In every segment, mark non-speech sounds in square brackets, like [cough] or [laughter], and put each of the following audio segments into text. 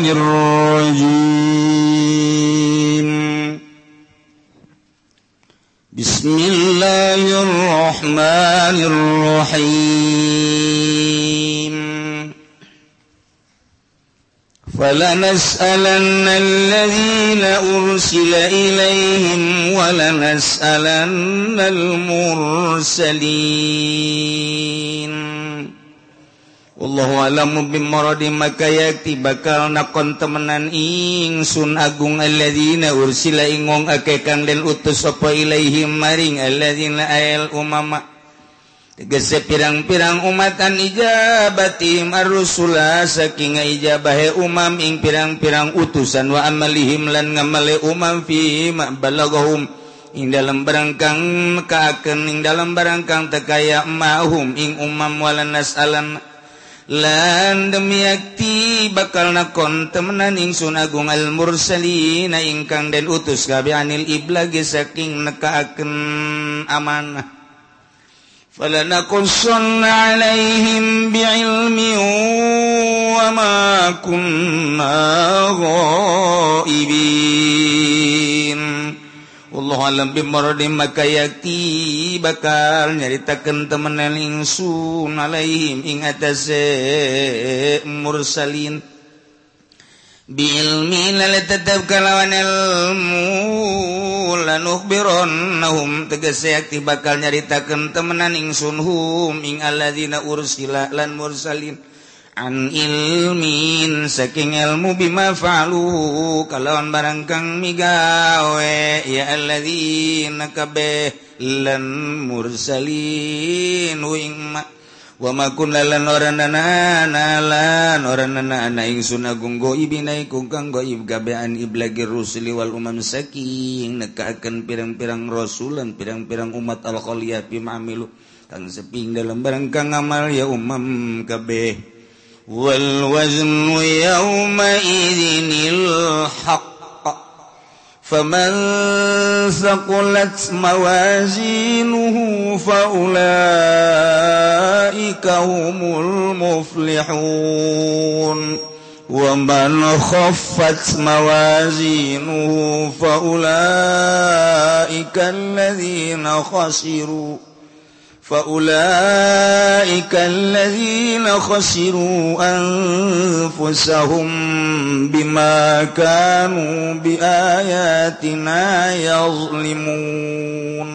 الشيطان الرجيم. بسم الله الرحمن الرحيم. فلنسألن الذين أرسل إليهم ولنسألن المرسلين. Allah alamu bimmaradi maka yakti bakal nakon temenan ingsun agung alladzina ursila ingong ake kang den utus apa ilaihim maring alladzina ayal umama. Tegese pirang-pirang umatan ijabatim ar-rusula saking ijabahe umam ing pirang-pirang utusan wa amalihim lan ngamale umam fi ma balagahum ing dalam barangkang kaaken ing dalam barangkang tekaya mahum ing umam walan nasalan lan demiakti bakal nakon temenan ingsun Agung al mursalina ingkang den utus kabeh anil iblagi saking nekaaken amanah فلنقصن عليهم بعلم وما كنا غائبين Allahulam bimorodi maka yaki bakal nyaritakan temenan ingsun alaihim ing atase mursalin. Bilmi lala tetap kalawan ilmu lanukhbiron nahum tegese yakti bakal nyaritakan temenan ingsun hum ing aladina ursila lan mursalin. an ilmin saking ilmu bima falu kalawan barang kang migawe ya alladzina kabeh lan mursalin. Wing ma wa ma kunna lan oranana lan oranana ana ingsun agung goibina ikung kang goib gabean iblagir rusli wal umam saking. Nekaaken pirang-pirang rasul lan pirang-pirang umat al khaliyah bima amilu. Kang seping dalam barang kang amal ya umam kabeh. والوزن يومئذ الحق. فمن ثقلت موازينه فأولئك هم المفلحون. ومن خفت موازينه فأولئك الذين خسروا. فأولئك الذين خسروا أنفسهم بما كانوا بآياتنا يظلمون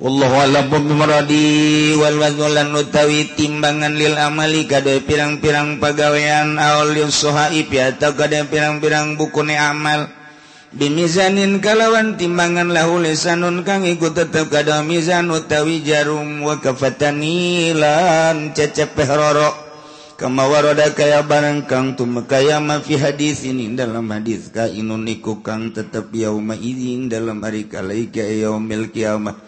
والله أعلم بمرادي والوزن utawi timbangan lil amali kada pirang-pirang pagawean aul yusuhaib atau kada pirang-pirang bukune amal bimizanin kalawan timbangan lahu lisanun kang iku tetep kada mizan utawi jarum wa kafatanilan cecepeh roro. Kama waroda kaya barang kang tumekaya ma fi hadis ini. Dalam hadis ka inun iku kang tetep yauma idzin dalam hari kalaika yaumil kiamat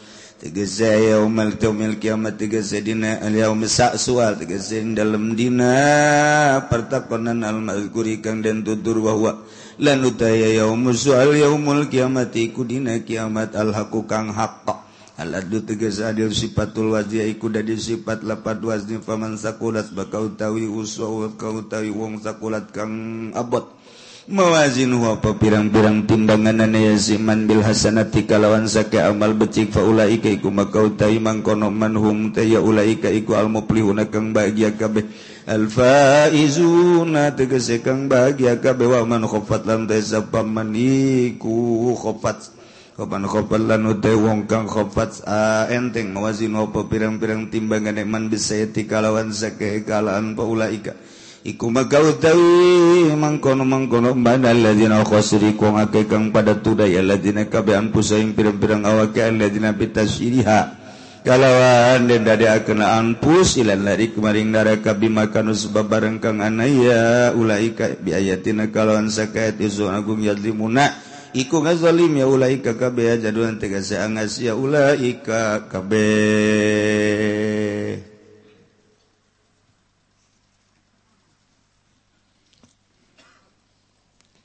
tegese yaumil yaumil qiyamah tegese dina al yaum sa'sual tegese dalam dina pertakonan al mazkuri kang den tutur bahwa lan utaya yaumul sual yaumul kiamati iku dina kiamat alhaku kang haqqa aladu tegas adil sifatul wajhi iku dadi sifat lapat wazni faman sakulat bakau tawi usaw kau tawi wong sakulat kang abot. mawazin apa pirang-pirang timbanganan yaziman Bil Hasanati kalawan sake amal becik faulaika iku makau tai mangkono manhum ya ulaika iku almuplihuna kang bahagia kabeh. Al-faizuna tegese kang bahagia kabeh. Wa man khaffat lan tasapaman iku khaffat Kapan khofat lan utai wong kang khofat enteng. Mawazin apa pirang-pirang timbangan eman bisayati kalawan sake kalaan paulaika ika iku magautawi mangkono mangkono mana ladina khosiri khasriku ngake kang pada tudaya ladzina kabean pusaing pirang-pirang awake ladzina bitasiriha kalawan den dadeakeun anpus ilan lari kemaring neraka bima kanu sebab bareng kang anaya ulaika biayatina kalawan sakayat izun agung yadlimuna. Iku ngazalim ya ulaika kabeh jaduan tegese angas ya ulaika kabeh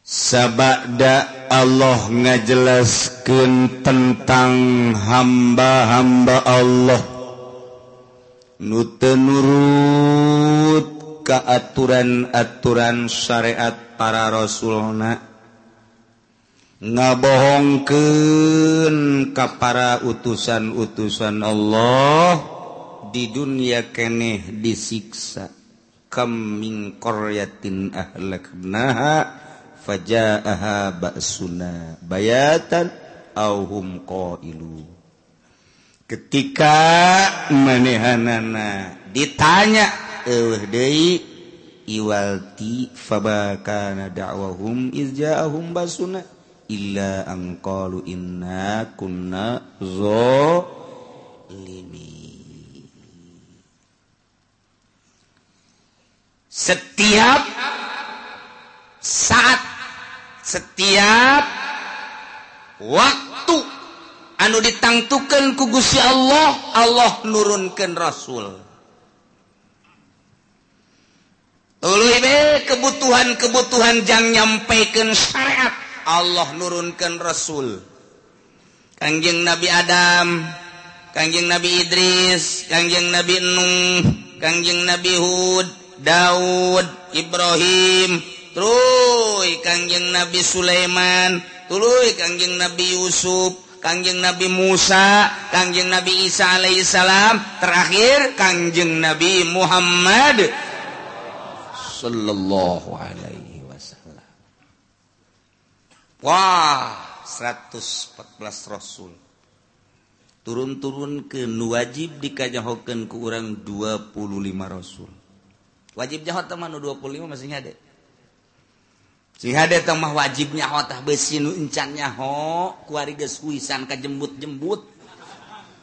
sabada Allah ngajelaskan tentang hamba-hamba Allah. Nutenurut keaturan-aturan syariat para rasulna. Ngabohongkeun ka para utusan-utusan Allah di dunia keneh disiksa. Kam min qaryatin ahlaknaha. fajaaha ba'suna bayatan auhum qailu. Ketika manehanana ditanya eueuh deui iwalti fabakana da'wahum izja'ahum basuna? Illa angkalu inna kunna zolimi setiap saat setiap waktu anu ditangtukan ku Gusti Allah Allah nurunkan rasul. Kebutuhan-kebutuhan jangan nyampaikan syariat Allah nurunkan rasul. Kangjeng Nabi Adam Kangjeng Nabi Idris Kangjeng Nabi Nuh Kangjeng Nabi Hud Daud Ibrahim Truy Kangjeng Nabi Sulaiman, tuluy Kangjeng Nabi Yusuf, Kangjeng Nabi Musa, Kangjeng Nabi Isa alaihissalam, terakhir Kangjeng Nabi Muhammad sallallahu alaihi wasallam. Wah, 114 rasul. turun-turun ke wajib dikajahhokan ke kurang 25 rasul. Wajib jahat teman 25 masih ada mah wajibnya otak besincanyaho kuarisan kajembut-jembut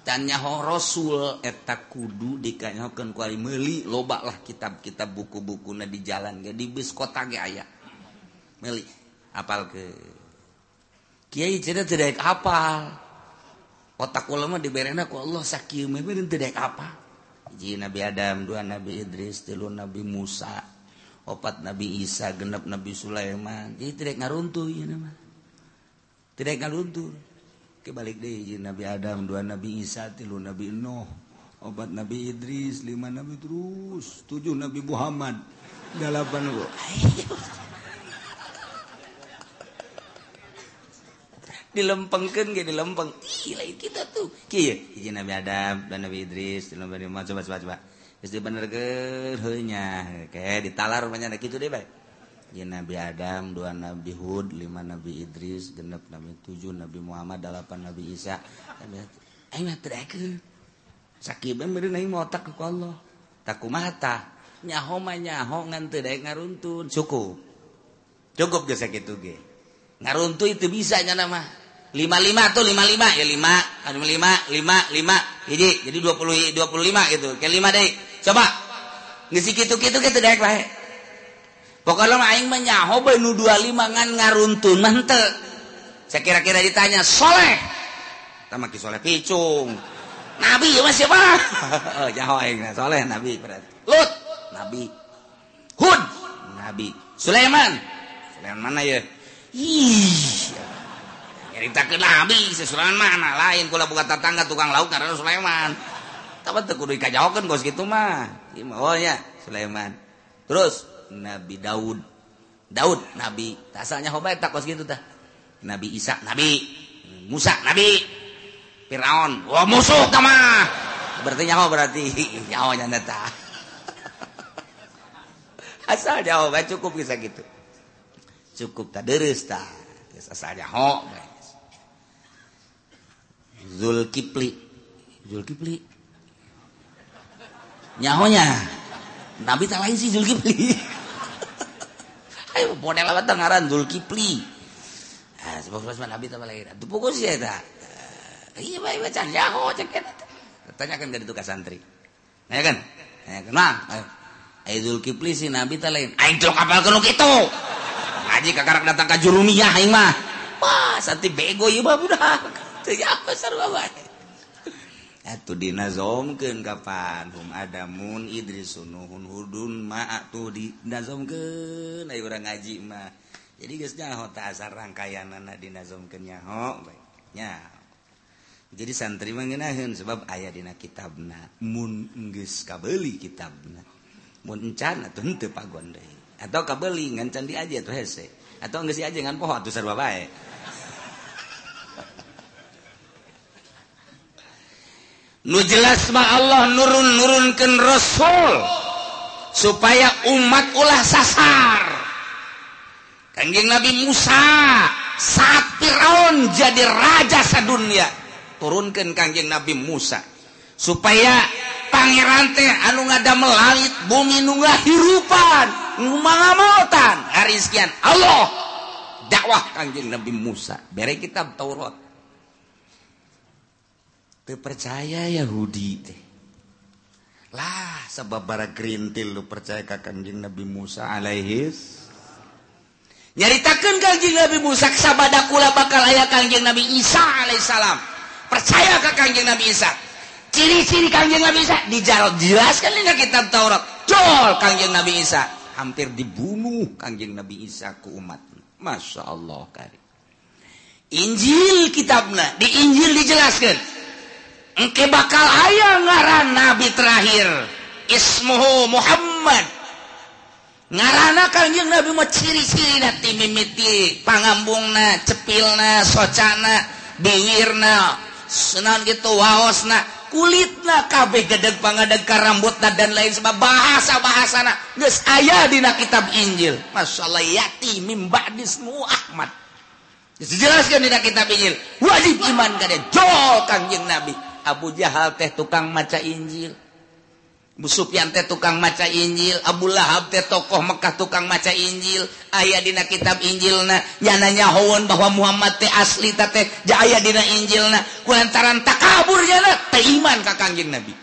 tanyaho Rasul eta kudu dikanyakan kuali meli lobaklah kitab-kitab buku-buku na di jalan gak di bis kota ge aya. Meli apal ke? Kiai cerita tidak apal otak ulama diberena ku Allah sakieu meh tidak apal hiji Nabi Adam dua Nabi Idris tilu Nabi Musa. opat Nabi Isa genep Nabi Sulaiman. Jadi tidak ngaruntuh ya nama. Tidak ngaruntuh. Kebalik deh jadi Nabi Adam dua Nabi Isa tilu Nabi Nuh opat Nabi Idris lima Nabi terus tujuh Nabi Muhammad. Delapan bu. [laughs] Dilempengkan gak dilempeng. Gila kita tuh. Kia jadi Nabi Adam dan Nabi Idris tilu Nabi Muhammad. Coba coba coba. bener genya kayak ditalar banyak gitu deh baik ya Nabi Adam dua Nabi Hud lima Nabi Idris genep Nabi tujuh Nabi Muhammad delapan Nabi Isa. Nabi mah terakhir sakit bener naik mau tak ke Allah taku mata. Nyaho mah nyaho ngan terdek ngaruntun. Cukup. Cukup gak sakit tuh ge ngaruntu itu bisa nyana mah lima lima tuh lima lima ya lima lima lima lima lima. Jadi jadi dua puluh dua puluh lima gitu. Kayak lima deh. coba. Ngaruntun saya kira-kira ditanya soleh? Sama soleh picung. Nabi mas siapa? [laughs] Oh, Jawa yang soleh nabi berarti. Lut nabi. Hud nabi. Sulaiman Sulaiman mana ya ih cerita ke nabi si Sulaiman mana lain. Kula buka tetangga tukang lauk karena Sulaiman. Sulaiman. Terus Nabi Daud. Daud Nabi. Asalnya hobat tak kos gitu tah? Nabi Isa Nabi. Musa Nabi. Firaun. Wah musuh mah. Berarti nyawa berarti. [laughs] Nyawanya neta [laughs] asal jawab cukup bisa gitu. Cukup tak deres tak asalnya ho Zulkifli. Zulkifli nyahonya? Nabi tak lain si Zulkifli. Ayo model apa ngaran Zulkifli. Ah sebab sebab Nabi tak lain. Atuh pokok sih eta. Eh, iya bae baca nyaho cek tanyakan ka ditu ka santri. Nah kan nah kenal ayo eh, Zulkifli si Nabi tak lain. Aing teu kapal nu kitu ngaji kakarak datang ka jurumiyah aing mah. Wah santri bego ieu mah budak teu nyaho sarua bae dinazomken kapan? Hum adamun Idris Sunuhun Hudun ma tuh dinazomken ai urang ngaji mah. Jadi geus nyaho teh asar rangkayanana dinazomkeun nyaho baiknya jadi santri mah ngeunaheun sebab aya dina kitabna. Mun geus kabeuli kitabna. Mun encan atuh henteu pagon deui atau kabeuli ngancan candi aja tuh hese. Atau geus aja ngan poho atuh sarba bae. nu jelas mah Allah nurun-nurunkan Rasul supaya umat ulah sasar. Kanjeng Nabi Musa saat Firaun jadi raja sedunia turunkan Kanjeng Nabi Musa supaya Pangeran teh anu ngada langit bumi nu ngahirupan nu mangamotan hari sekian Allah dakwah Kanjeng Nabi Musa. Bere kitab Taurat. percaya Yahudi tehlah sebab bara Greentil lu percaya Kanjing Nabi Musa Alaihis nyaritakan Kanjing Nabi Musa sabadakula bakal ayah Kanjeng Nabi Isa Alaihissalam percaya ke Kanjeng Nabi Isa? Ciri-ciri Kanjeng Nabi Isa? Dijarot jelaskan dengan kitab Taurat. Jol Kanjeng Nabi Isa. Hampir dibunuh Kanjeng Nabi Isa ke umat. Masya Allah kari Injil kitabna di Injil dijelaskan. Engke bakal ayah ngaran nabi terakhir. Ismuhu Muhammad. Ngarana kanjeng nabi mah ciri-ciri nanti timimiti pangambungna cepilna socana biwirna senan gitu waosna kulitna kabeh gedeg pangadeg karambutna dan lain sebab bahasa bahasana geus aya dina kitab Injil. Masyaallah yati mim dismu Ahmad. Dijelaskan dina kitab Injil. Wajib iman kada jol kanjeng nabi. Abu Jahal teh tukang maca Injil. Busufyan teh tukang maca Injil. Abu Lahab teh tokoh Mekkah tukang maca Injil. Ayah dina kitab Injilna. Nyananya hoon bahwa Muhammad teh asli teh. Aya dina Injilna. Kulantaran tak kabur jana teh iman ka kangjeng Nabi.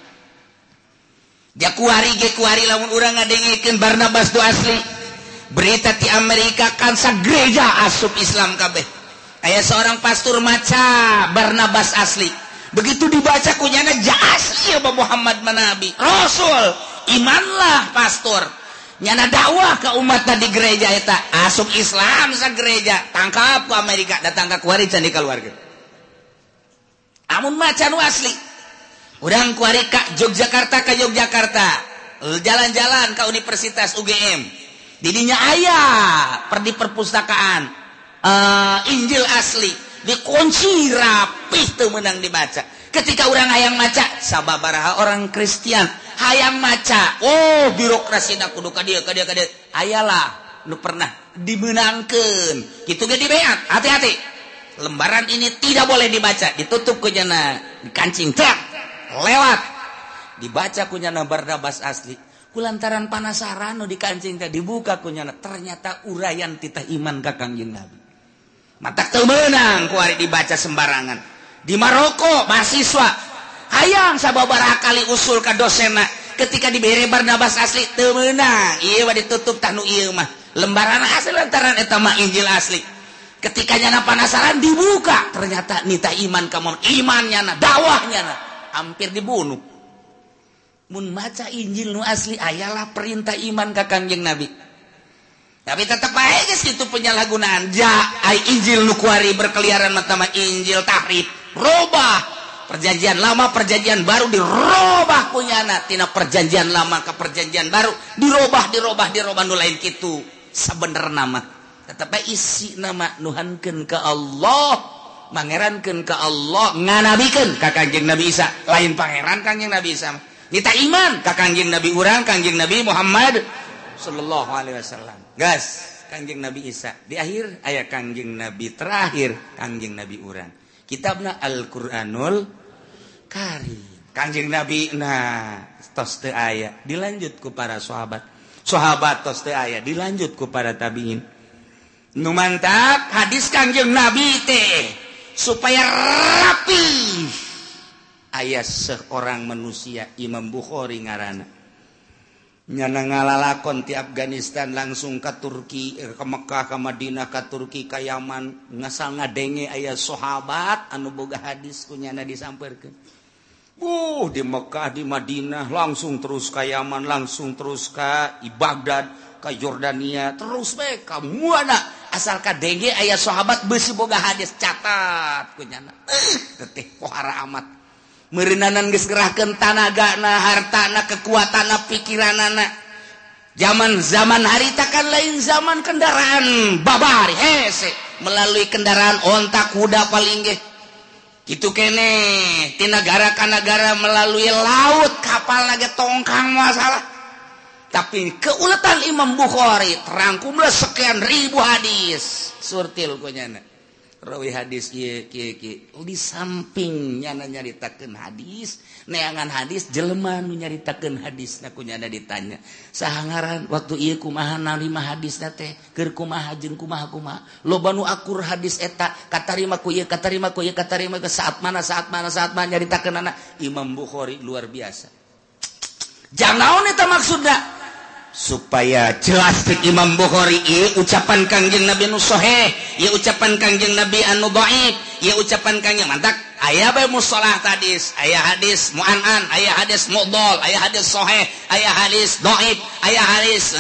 Dia kuari ge kuari lamun urang ngadengikeun Barnabas tu asli. Berita di Amerika kansa gereja asup Islam kabeh. Aya seorang pastor maca Barnabas asli. Begitu dibaca kunyana asli apa Muhammad manabi Rasul imanlah pastor. Nyana dakwah ke umat di gereja eta asuk Islam sa gereja. Tangkap ke Amerika datang ke kuari can di keluarga. Amun macan asli. Udang kuari ka Yogyakarta ke Yogyakarta. Jalan-jalan ke Universitas UGM didinya ayah perdi perpustakaan. Uh, Injil asli dikunci rapi tuh menang dibaca. Ketika orang hayang maca sababaraha orang Kristen hayang maca. Oh birokrasi nak kudu ka dia ka dia ka dia. Ayalah nu pernah dimenangkan gitu gak dibeat hati-hati. Lembaran ini tidak boleh dibaca. Ditutup kunyana dikancing terak lewat. Dibaca kunyana bardabas asli. Kulantaran panasaran nu dikancing teh dibuka kunyana ternyata urayan titah iman kakang jeng nabi. mata temenang kuari dibaca sembarangan. Di Maroko mahasiswa. Hayang sababara kali usul ka dosena. Ketika diberi Barnabas asli temenang iya ditutup tanu iya mah. Lembaran asli lantaran etama Injil asli. Ketikanya na penasaran dibuka. Ternyata nita iman kamu imannya na dakwahnya na hampir dibunuh. Mun maca Injil nu asli ayalah perintah iman ka kangjeng Nabi. tapi tetap baik itu penyalahgunaan ja Injil Nukuari berkeliaran matama Injil tahrib robah. Perjanjian lama perjanjian baru dirobah kunyana tina perjanjian lama ke perjanjian baru dirobah dirobah dirobah. Nu lain kitu sebener nama tetapi isi nama nuhankeun ke Allah mangerankan ke Allah nganabikeun ka Kanjeng Nabi Isa. Lain pangeran Kanjeng Nabi Isa nita iman ka Kanjeng Nabi urang Kanjeng Nabi Muhammad. Shallallahu Alaihi Wasallam. Gas Kanjeng Nabi Isa. Di akhir ayat Kanjeng Nabi terakhir Kanjeng Nabi Uran kitabna Al-Qur'anul Karim. Kanjeng Nabi nah tos teu aya dilanjut ku para sahabat. Sahabat tos teu aya dilanjut ku para tabiin. Nu mantap hadis Kanjeng Nabi teh supaya rapi ayat seorang manusia Imam Bukhari ngarana. nyana ngalalakon ti Afghanistan langsung ke Turki eh, ke Mekkah ke Madinah ke Turki ke Yaman. Ngasal ngadenge ayah sahabat anu boga hadis ku nyana uh di Mekkah di Madinah langsung terus ke Yaman langsung terus ke Baghdad ke Yordania terus bae ka muana. Asal kadenge ayah sahabat beusi boga hadis catat ku nyana eh teteh pohara amat. merenanan gesgerahkan tanaga na hartana kekuatan na pikiran anak zaman-zaman haritakan lain zaman kendaraan. Babar hese. Melalui kendaraan ontak kuda paling ge. Gitu kene. Tinagara negara melalui laut kapal lagi tongkang masalah. Tapi keuletan Imam Bukhari terangkumlah sekian ribu hadis. Surtil kunyana rawi hadis ye, ye, ye. di samping nyana nyaritakan hadis neangan hadis jelema nu nyaritakan hadis naku nyana ditanya. Sahangaran waktu iya kumaha narima hadis nate ker kumaha jeng kumaha kumaha. Loba nu akur hadis eta katarima ku iya katarima ku iya katarima ku saat mana saat mana saat mana nyaritakan anak Imam Bukhari luar biasa. Jangan naon eta maksudnya supaya jelas Imam Bukhari ucapan Kangjeng Nabi Nusohe ia ucapan Kangjeng Nabi Anu Baib ia ucapan Kangjeng mantap ayah bay musalah hadis ayah hadis mu'anan ayah hadis mu'dol ayah hadis sohe ayah hadis doib ayah hadis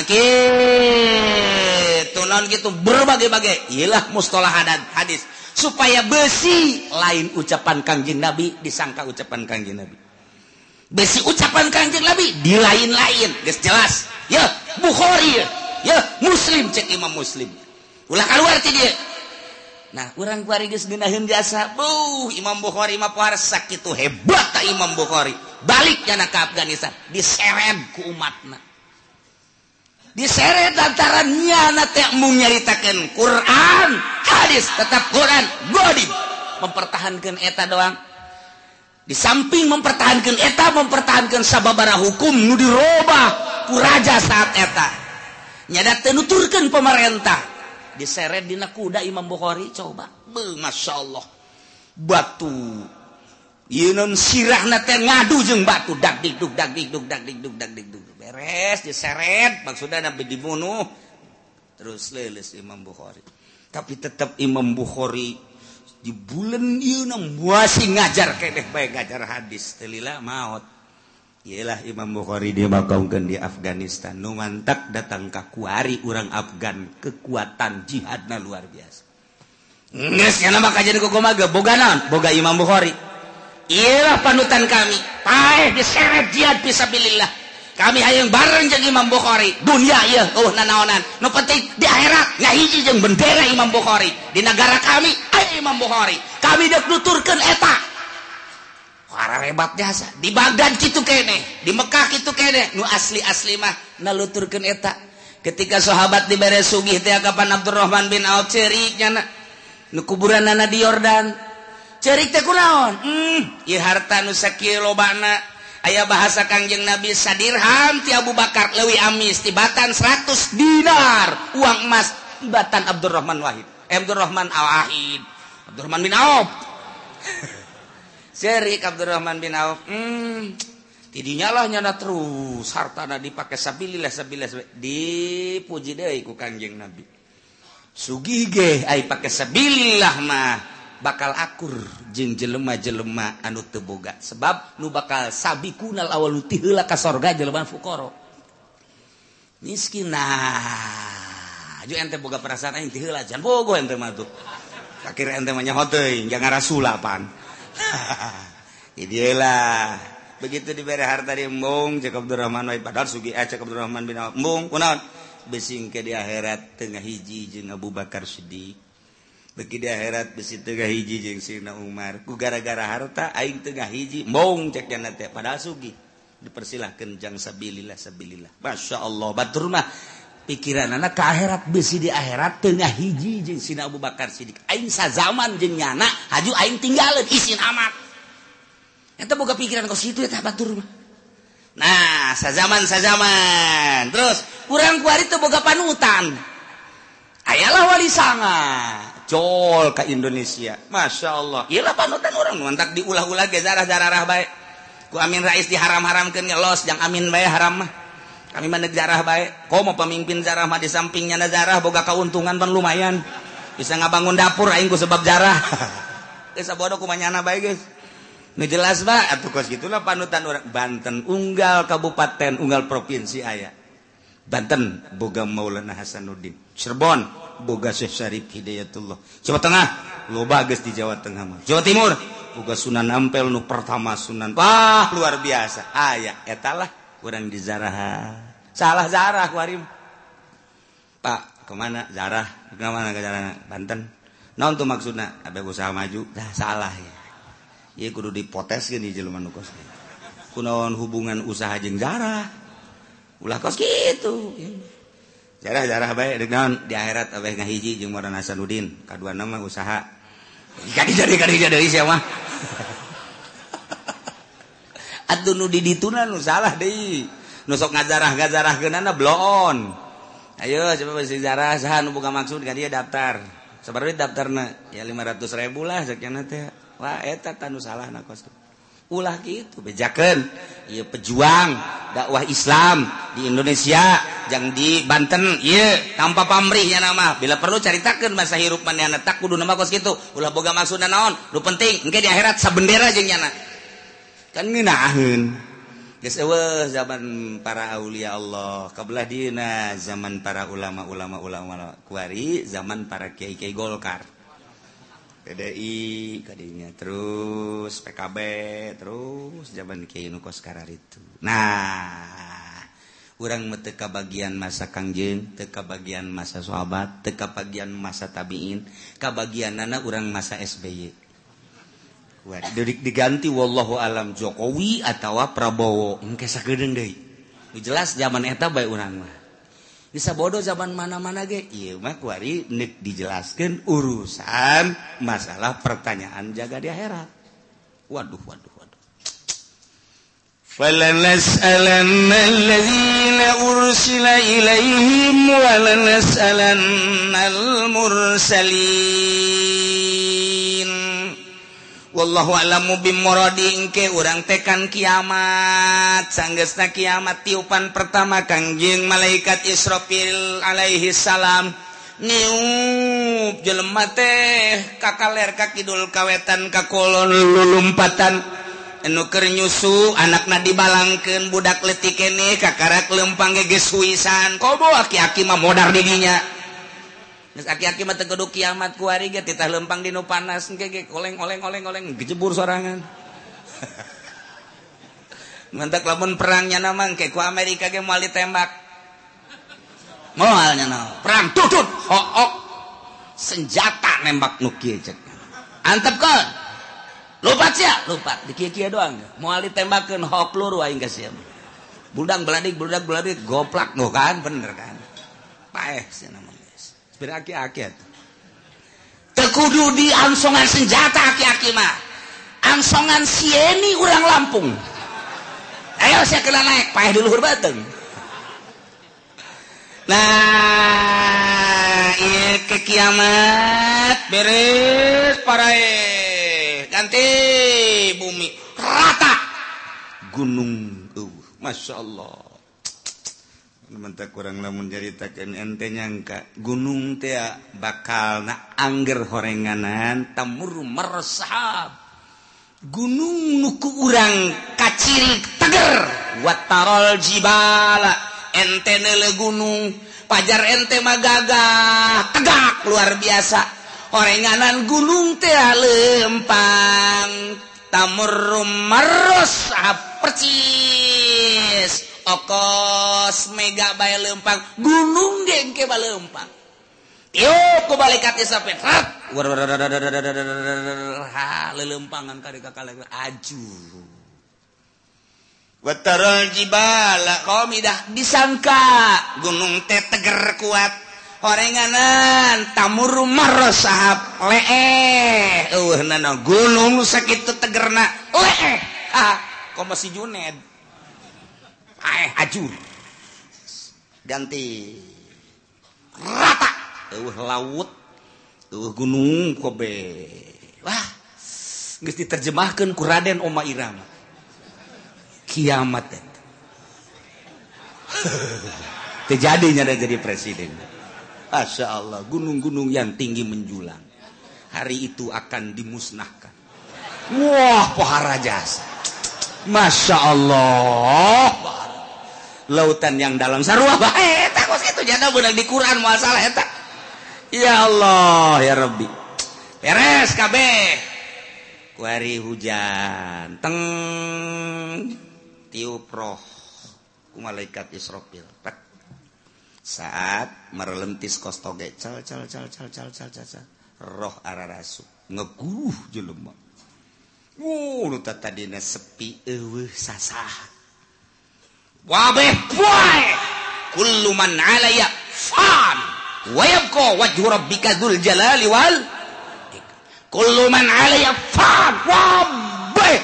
gitu non gitu berbagai-bagai. Ialah mustalah hadis. Supaya besi lain ucapan Kangjeng Nabi disangka ucapan Kangjeng Nabi. besi ucapan kanjeng Nabi di lain-lain guys jelas. Ya Bukhari ya, muslim cek imam muslim. Ulah keluar ti dia. Nah orang kuari geus dinaheun jasa buh imam Bukhari mah puarsa kitu hebat ta imam Bukhari. Balik kana ka Afghanistan diseret ku umatna. Diseret lantaran nyana teh mung nyaritakeun Quran hadis tetap Quran godim mempertahankan eta doang. di samping mempertahankan eta mempertahankan sababara hukum nu dirubah ku raja saat eta. Nyada tenuturkan pemerintah. Diseret dina kuda Imam Bukhari coba. Be, Masya Allah. Batu. Yunun sirah nate ngadu jeng batu. Dak dikduk dak dikduk dak dikduk dak dikduk beres diseret. Maksudnya nabi dibunuh. Terus lelis Imam Bukhari. Tapi tetap Imam Bukhari di bulan masih ngajar kedeh baik ngajar hadis telila maut ialah Imam Bukhari dimakamkan di Afghanistan. Numantak datang ke kuari orang Afgan kekuatan jihadna luar biasa. Nges karena maka jadi boga naon? Boga Imam Bukhari. Ialah panutan kami paeh diseret jihad bisabilillah kami hayang bareng jeung Imam Bukhari. Dunia ya oh nanaonan. Nu penting di akhirat ngahiji jeung bendera Imam Bukhari. Di negara kami ayah Imam Bukhari. Kami dek nuturkan eta. Para rebat jasa di Baghdad gitu kene di Mekah gitu kene. Nu asli asli mah naluturkan eta. Ketika sahabat dibere sugih teh kapan Abdurrahman bin Auf cerik nyana nu kuburan nana di Yordan. Cerik teh kunaon hmm ieu harta nu sakieu lobana ayaah bahasa Kangjeng Nabi Sadirham ti Abu Bakar Lewi Amis tibatan 100 dinar. Uang emas tibatan Abdurrahman Wahid. Eh, Abdurrahman Al-Wahid Abdurrahman bin Auf. [laughs] Serik Abdurrahman bin Auf. Hmm, tidinya lah nyana terus. Hartana dipakai sabilillah sabilillah dipuji deh ku Kangjeng Nabi. Sugih ge ai pakai sabilillah mah. bakal akur jeung jelema-jelema anu teboga sebab nu bakal sabi kunal awal nu ka sorga jelema fukoro. Miskin nah aja ente boga perasaan aing tihela jangan bogo ente mah tuh. Akhirnya ente mah nyaho teuing jangan rasulapan pan [laughs] ieu begitu diberi harta di embung cek Abdurrahman wa padahal sugi eh cek Abdurrahman bin embung kunaon? Besing ke di akhirat tengah hiji jeung Abu Bakar Siddiq. beki di akhirat besi tengah hiji jeung Sina Umar. Ku gara-gara harta aing tengah hiji mong cek jana teh. Padahal sugi dipersilahkan jang sabilillah sabilillah. Masya Allah batur mah pikiran anak ke akhirat besi di akhirat tengah hiji jeung Sina Abu Bakar Siddiq. Aing sazaman jeung nyana haju aing tinggalin isin amat. Eta boga pikiran kau situ eta batur mah nah sazaman sazaman terus kurang kuari itu boga panutan. Ayalah wali sangat col ke Indonesia. Masya Allah ialah panutan orang mantak diulah-ulah ge zarah-zarah baik ku Amin Rais diharam-haramkeun ge los jang Amin bae haram mah. Kami mana zarah baik kau mau pemimpin zarah mah di sampingnya na zarah boga keuntungan pan lumayan. Bisa ngabangun dapur aing ku sebab zarah. [laughs] Geus ku manyana bae guys nu jelas ba atuh kos gitulah panutan orang. Banten unggal kabupaten unggal provinsi aya. Banten boga Maulana Hasanuddin. Cirebon boga Syekh Syarif Hidayatullah. Jawa Tengah loba geus di Jawa Tengah mah. Jawa Timur boga Sunan Ampel nu pertama Sunan. Wah luar biasa. Aya etalah kurang di Zarah salah Zarah kuarim Pak kemana? Zarah kemana ke Zarah Banten. Non tuh maksudnya ada usaha maju. Dah salah ya. Iya kudu dipotes gini jelma nu kos. Kunaon hubungan usaha jeng Zarah ulah kos gitu ya. jarah-jarah baik dengan di akhirat abeh ngahiji jeung Maulana Hasanuddin kadua nama usaha. Jadi jadi deui sia mah. [laughs] Atuh nu di dituna nu salah deui. Nu sok ngajarah kenana bloon. Ayo coba bisi jarah. Sah nu boga maksud kadieu daftar. Sabar daftarna. Ya 500 ribu lah sekian teh. Wah eta tanu salah na kos. ulah gitu. Bejaken ia pejuang dakwah Islam di Indonesia yang di Banten. Iya tanpa pamrihnya nama. Bila perlu ceritakan masa hirup mana anak tak kudu nama kos gitu ulah boga maksudnya naon? Lu penting engke di akhirat sabendera jeung nyana. Kan ngeunaheun Geus eueuh zaman para aulia Allah, kabelah dina zaman para ulama-ulama ulama kuari, zaman para kiai-kiai Golkar. PDI tadinya terus PKB terus zaman Kyai Kyukoskara itu nah kurang meteka bagian masa Kangjeng teka bagian masa sahabat teka bagian masa tabiin kebagian anak orang masa SBY dedik diganti wallahu alam Jokowi atau Prabowo. Mungkin jelas zaman eta baik orang mah. bisa bodoh zaman mana-mana ge? Kuari nik dijelaskan urusan masalah pertanyaan jaga di akhirat. Waduh waduh waduh. فلنسألن الذين أرسل إليهم ولنسألن المرسلين wallahlam mubimrodingke urang tekan kiamat. Sanggesna kiamat tiupan pertama kangjing malaikat Isrofil Alaihi salam. Niup jelema teh kakaler kakidul kawetan kakolon lulumpatan. Anu keur nyusu anakna dibalangkeun budak letik keneh kakarak lempang geus huisan kobo aki-aki mah modar didinya aki-aki mah tegeduk kiamat kuari ge titah lempang dino panas ge oleng oleng oleng oleng gejebur sorangan. [laughs] Mantak lamun perangnya nama ke ku Amerika ge moal ditembak. Moalnya na perang tutut hook senjata nembak nu kieu cek. Antep kan lupa sia? Lupa di kieu doang. Moal ditembakeun hook lur aing geus budang beladik budak beladik goplak nu kan bener kan? Paeh sia nama tekudu di ansongan senjata aki-aki mah. Ansongan sieni ulang Lampung. Ayo saya kena naik payah di luhur bateng. Nah iya ke kiamat beres para ganti bumi rata. Gunung uh, Masya Allah menta kurang lamun ceritakan ente nyangka gunung tea bakal na angger horenganan tamur meresap gunung nuku urang kaciri teger. Watarol jibala ente nele gunung pajar ente magaga tegak luar biasa. Horenganan gunung tea lempang tamur meresap percis okos mega bay lempang gunung geng ke lempang yo ku balikat isapin rat ha lelempangan kari kakak aju Watarol jibala komidah disangka gunung teh teger kuat horenganan tamur rumah sahab leeh uh nana gunung sakit tegerna leeh ah kok masih Juned hajur ganti rata. Uh, laut uh, gunung kobe. Wah geus diterjemahkeun ku Raden Oma Irama. Kiamat teh [laughs] jadinya ada jadi presiden. Masya Allah gunung-gunung yang tinggi menjulang. Hari itu akan dimusnahkan. Wah pohara jasa Masya Allah. lautan yang dalam sarua. Bae [laughs] eh, eta kos kitu jana beunang di Quran masalah eta. Ya Allah ya Rabbi. Beres kabeh kuari hujan. Teng. Tiup roh. Ku malaikat Israfil. Saat merelentis kostoge. Cal cal cal cal cal cal cal, cal. roh ararasu ngeguh jelema Oh, uh, nu tadi sepi, eueuh sasah. Wabeh واضح كل من ya fan. ويبقى wajhu rabbika dzul jalali wal kullu man alaya fan. Wabeh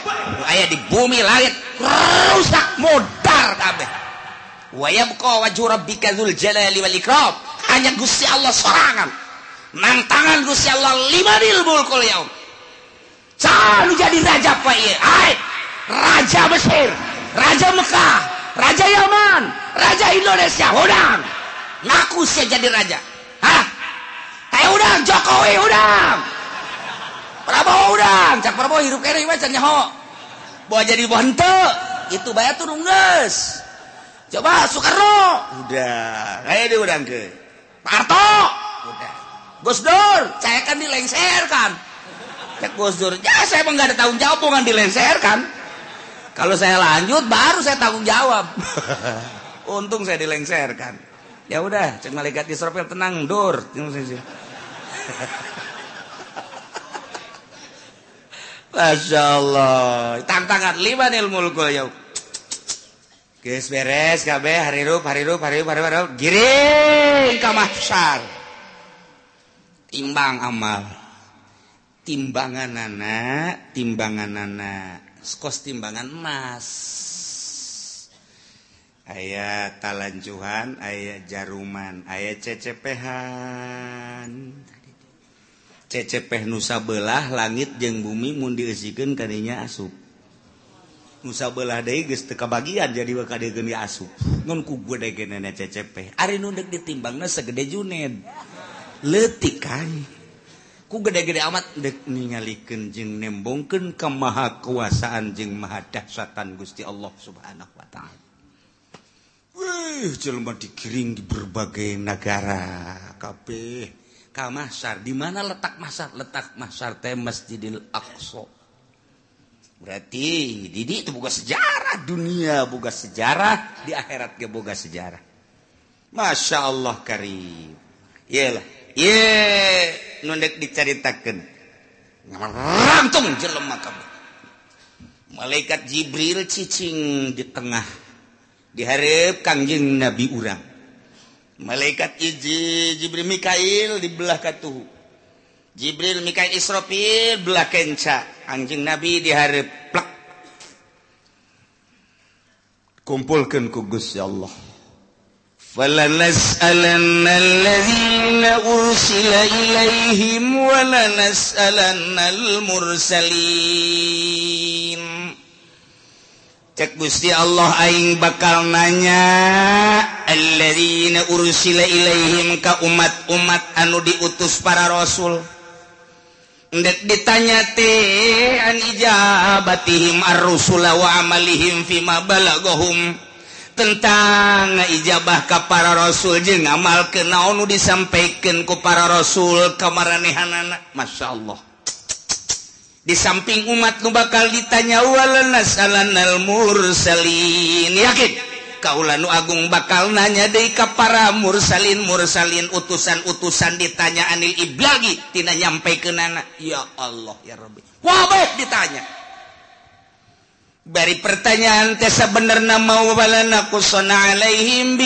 aya di bumi langit rusak modar kabeh. Wa yabqa wajhu rabbika dzul jalali wal ikram. Hanya Gusti Allah sorangan. Nantangan Gusti Allah lima dil mulkul yaum. Can jadi raja pak ieu iya? raja Mesir raja Mekah. Raja Yaman Raja Indonesia udang. Ngaku sih jadi raja. Hah? kayak udang Jokowi udang. Prabowo udang. Cak Prabowo hirup kere macan nyaho. Bawa jadi bonte itu bayar turun guys coba Soekarno. Udah kayak dia udang ke. Parto, udah Gus Dur. Saya kan dilengserkan cek Gus Dur. Ya saya emang gak ada tanggung jawab bukan dilengserkan kalau saya lanjut baru saya tanggung jawab. [laughs] Untung saya dilengserkan. Ya udah cek malaikat Israfil tenang Dur. Masya Allah. Tantangan lima ilmu ya beres hari timbang amal. Timbangan anak timbangan anak kos timbangan emas. Ayaah talanjuhan ayah jaruman ayah cecepehan. Cecepeh nusa belah langit jeung bumi mu diziken tadinya asup. Nusa belah deka bagian jadi asup. Nonku gue cecepeh Ari nundek ditimbangnya segede Juned letikan ku gede-gede amat. Ningalikan jeng nembongken ke maha kuasaan jeng maha dahsyatan Gusti Allah subhanahu wa ta'ala. Wih, jelma digiring di berbagai negara. Kabeh ka masar. Di mana letak masar? Letak masar teh Masjidil Aqsa. Berarti didi itu buka sejarah. Dunia buka sejarah di akhirat ge boga sejarah. Masya Allah Karim. Iyalah. nundek diceritakan rantung jelema kabeh. Malaikat Jibril cicing di tengah. Diharap kangjeng Nabi urang. Malaikat Iji Jibril Mikail di belah katuhu Jibril Mikail Israfil belah kenca. Anjing Nabi diharap plak. Kumpulkan ku Gusti Allah. فلنسألن الذين أرسل إليهم ولنسألن المرسلين cek Gusti Allah aing bakal nanya alladzina ursila ilaihim ka umat-umat anu diutus para rasul ditanya ijabahim wamalihim tentang ijabah ka para rasul je ngamal ke naonu disampaikan ku para rasul kemaranehan anak Masya Allah di samping umat nu bakal ditanya walanal mursalin? Yakin? Kaulah nu agung bakal nanya deui ka para mursalin mursalin utusan-utusan ditanya anil iblagi tina nyampe ke nana. Ya Allah ya Rabbi. Wabeh ditanya. dari pertanyaan tesa benerna mauwalaku Alaihimmin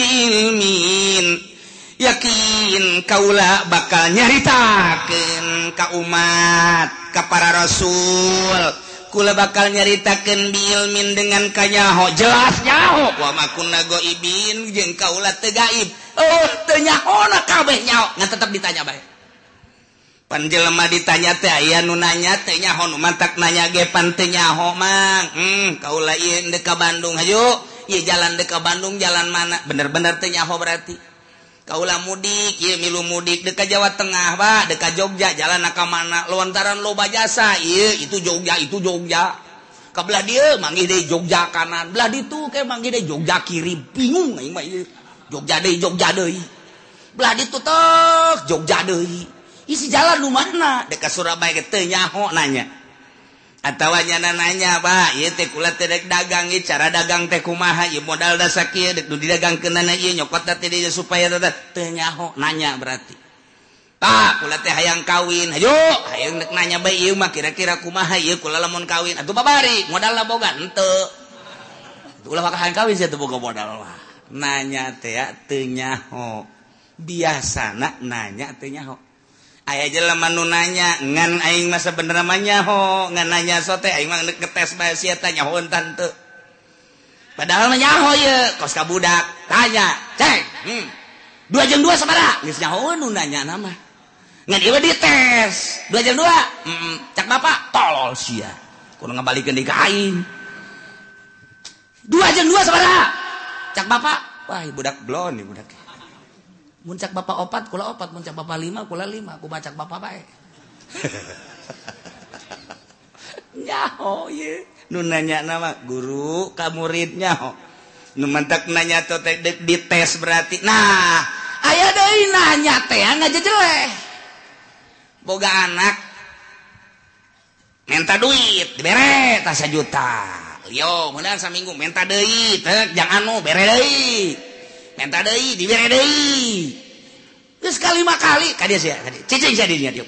yakin Kaula bakal nyaritaken ka umat ka para rasul. Kula bakal nyaritakan Bilmin dengan kanyaho jelas nyaho. Wamaknagoibin Kaula tegaib oh, tenyakabeh tetap ditanya baik panjelma ditanya teh aya nu nanya tehnya hon mantak nanya ge pantenya ho mang. Hmm, kau lain deka Bandung ayo. ieu jalan deka Bandung jalan mana? Bener-bener tehnya ho berarti. Kaulah mudik, ieu milu mudik deka Jawa Tengah pak, ka Jogja jalan ka mana? Lontaran loba jasa, iya itu Jogja itu Jogja. Kebelah dia manggil deh Jogja kanan, belah itu kayak manggil deh Jogja kiri, bingung aing mah Jogja deh Jogja deh. Belah ditu tek Jogja deh. isi jalan rumahna deka Surabaya ketenyaho nanya. Atawanya nanya ba ieu teh kula teh dek dagang ieu cara dagang teh kumaha? Ieu modal dasar kieu dek nu didagangkeunana ieu nyokot teh dia supaya teh teu nyaho nanya berarti. Tah kula teh hayang kawin. Hayo hayang dek nanya ba ieu mah kira-kira kumaha? Ieu kula lamun kawin. Atuh babari modalna boga henteu ulah makahan kawin sia teu boga modal mah. Nanya teh teu nyaho. Biasa nak nanya teh nyaho. aya jeleman nunanya ngan aing masa bener namanya ho ngan nanya sote aing mah ngetes bae sia tanya hon tante padahal mah nyaho ye kos kabudak tanya cek hmm. dua jam dua sabara? Geus nyaho nunanya nama ngan ieu dites dua jam dua? Hmm, cak bapak? Tolol sia kudu ngabalikeun di aing dua jam dua sabara? Cak bapak? Wah budak blon nih budak. Muncak bapak opat, kula opat. Muncak bapak lima, kula lima. Aku baca bapak baik. [laughs] nyaho ye. Nu nanya nama guru ka murid nyaho. Nu mentak nanya teh di tes berarti. Nah, ayah deui nanya teh aja jeleh. Boga anak minta duit dibere tas juta. Yo, mudah seminggu minta teh jangan anu bere deui minta deui dibere deui. Geus kalima kali ka dia sia cicing sia dinya dieu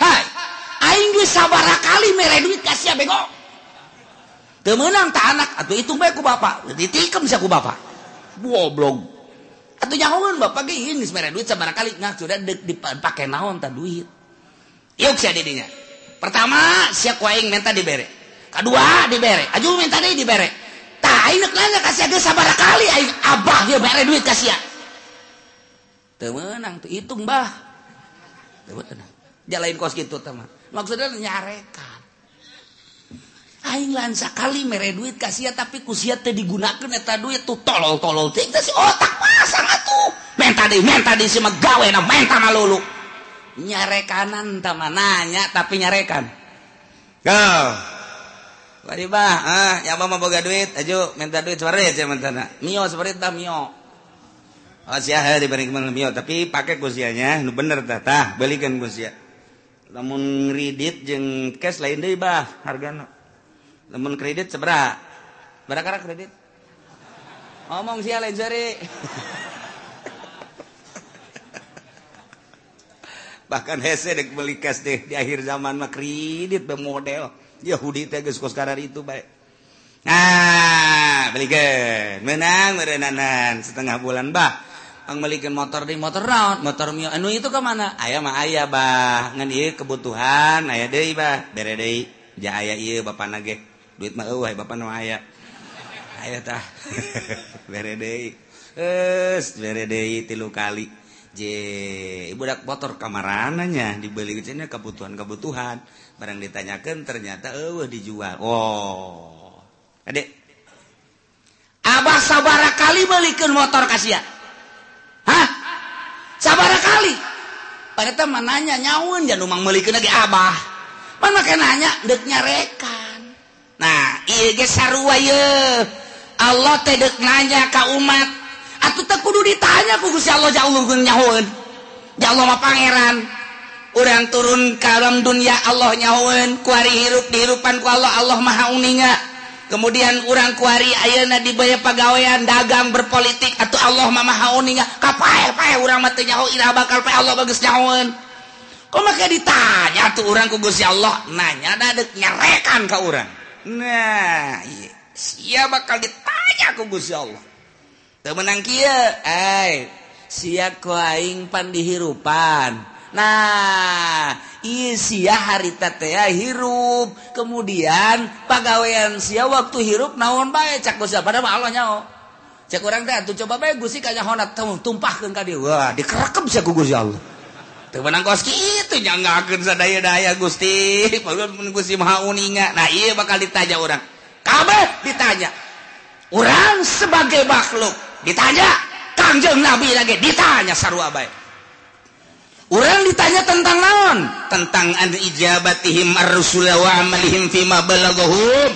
hai aing geus sabaraha kali mere duit ka sia bego. Teu meunang ta anak atuh hitung bae ku bapak ditikem sia ku bapak goblok. Atuh nyahoeun bapak ge ini mere duit sabaraha kali ngah sudah dipake naon ta duit. Yuk sia dinya pertama sia ku aing minta dibere kedua dibere aju minta deui dibere kali. Abah dia bare duit kasih temenang tuh hitung bah. Temenang jalain kos gitu teman maksudnya nyarekan. Aing lansa kali mere duit kasih tapi kusia teh digunakan eta duit tuh tolol tolol teh si otak pasang atuh. Menta di menta di si megawe na menta malulu nyarekanan teman nanya tapi nyarekan Go. Wadi bah, ah, yang mama boga duit, ayo minta duit seperti itu mentana. Mio seperti itu mio. Oh sia dibanding ke mana mio, tapi pakai kusianya, nu bener tah, tah belikan kusia. Namun kredit jeng cash lain deh bah, harga Namun kredit seberapa? Berapa kredit? Ngomong sia lain sari. [laughs] Bahkan hese dek beli cash deh di akhir zaman mah kredit bermodel. Yahudi teges koskara itu baik nah belikan menang merenanan setengah bulan bah. Pembelikan motor di motor round motor mio. Anu itu kemana ayah mah ayah bah. Ngan iya kebutuhan ayah deh bah. Bere deh ja ayah iya bapak nage duit mah eueuh bapak nu ayah ayah tah. [laughs] Bere deh es bere deh tilu kali. Je budak motor kamarananya dibeli kecilnya kebutuhan kebutuhan barang ditanyakan ternyata eh dijual. Oh. Adek abah sabara kali balikin motor kasih hah? Sabara kali? Pada teman nanya nyawun jangan umang balikin lagi abah. Mana kayak nanya dek nyarekan. Nah iya ge sarua ye Allah tedek nanya ka umat. Atuh tak kudu ditanya ku Gusti Allah jauh nyawun jauh mah pangeran. orang turun kalam dunia Allah nyawen kuari hirup dihirupan ku Allah Allah maha uninga. Kemudian orang kuari Ayeuna dibayar pegawaian dagang berpolitik atau Allah mamaninga bakal Allah bagus nyawen kok maka ditanya tuh orang ku Gusti Allah? Nanya dadek nyarekan ke orang nah iya. sia bakal ditanya ku Gusti Allah. Temenang kia eh sia kuaing pandihirupan Nah isia harita hirup. Kemudian pegawaian sia waktu hirup naon baik cakusa pada Allah nyao. Cek orang teh tuh coba baik gusti kaya honat tumpah ke kadi wah dikerekam sia gugus Allah. Teu menang kos gitu jangan sadaya daya gusti [laughs] baru gusti maha uninga. Nah iya bakal ditanya orang kabeh ditanya. Orang sebagai makhluk. Ditanya. Kangjeng nabi lagi ditanya sarua baik Orang ditanya tentang naon? Tentang an ijabatihim ar-rusul wa amalihim fima balaghuhum.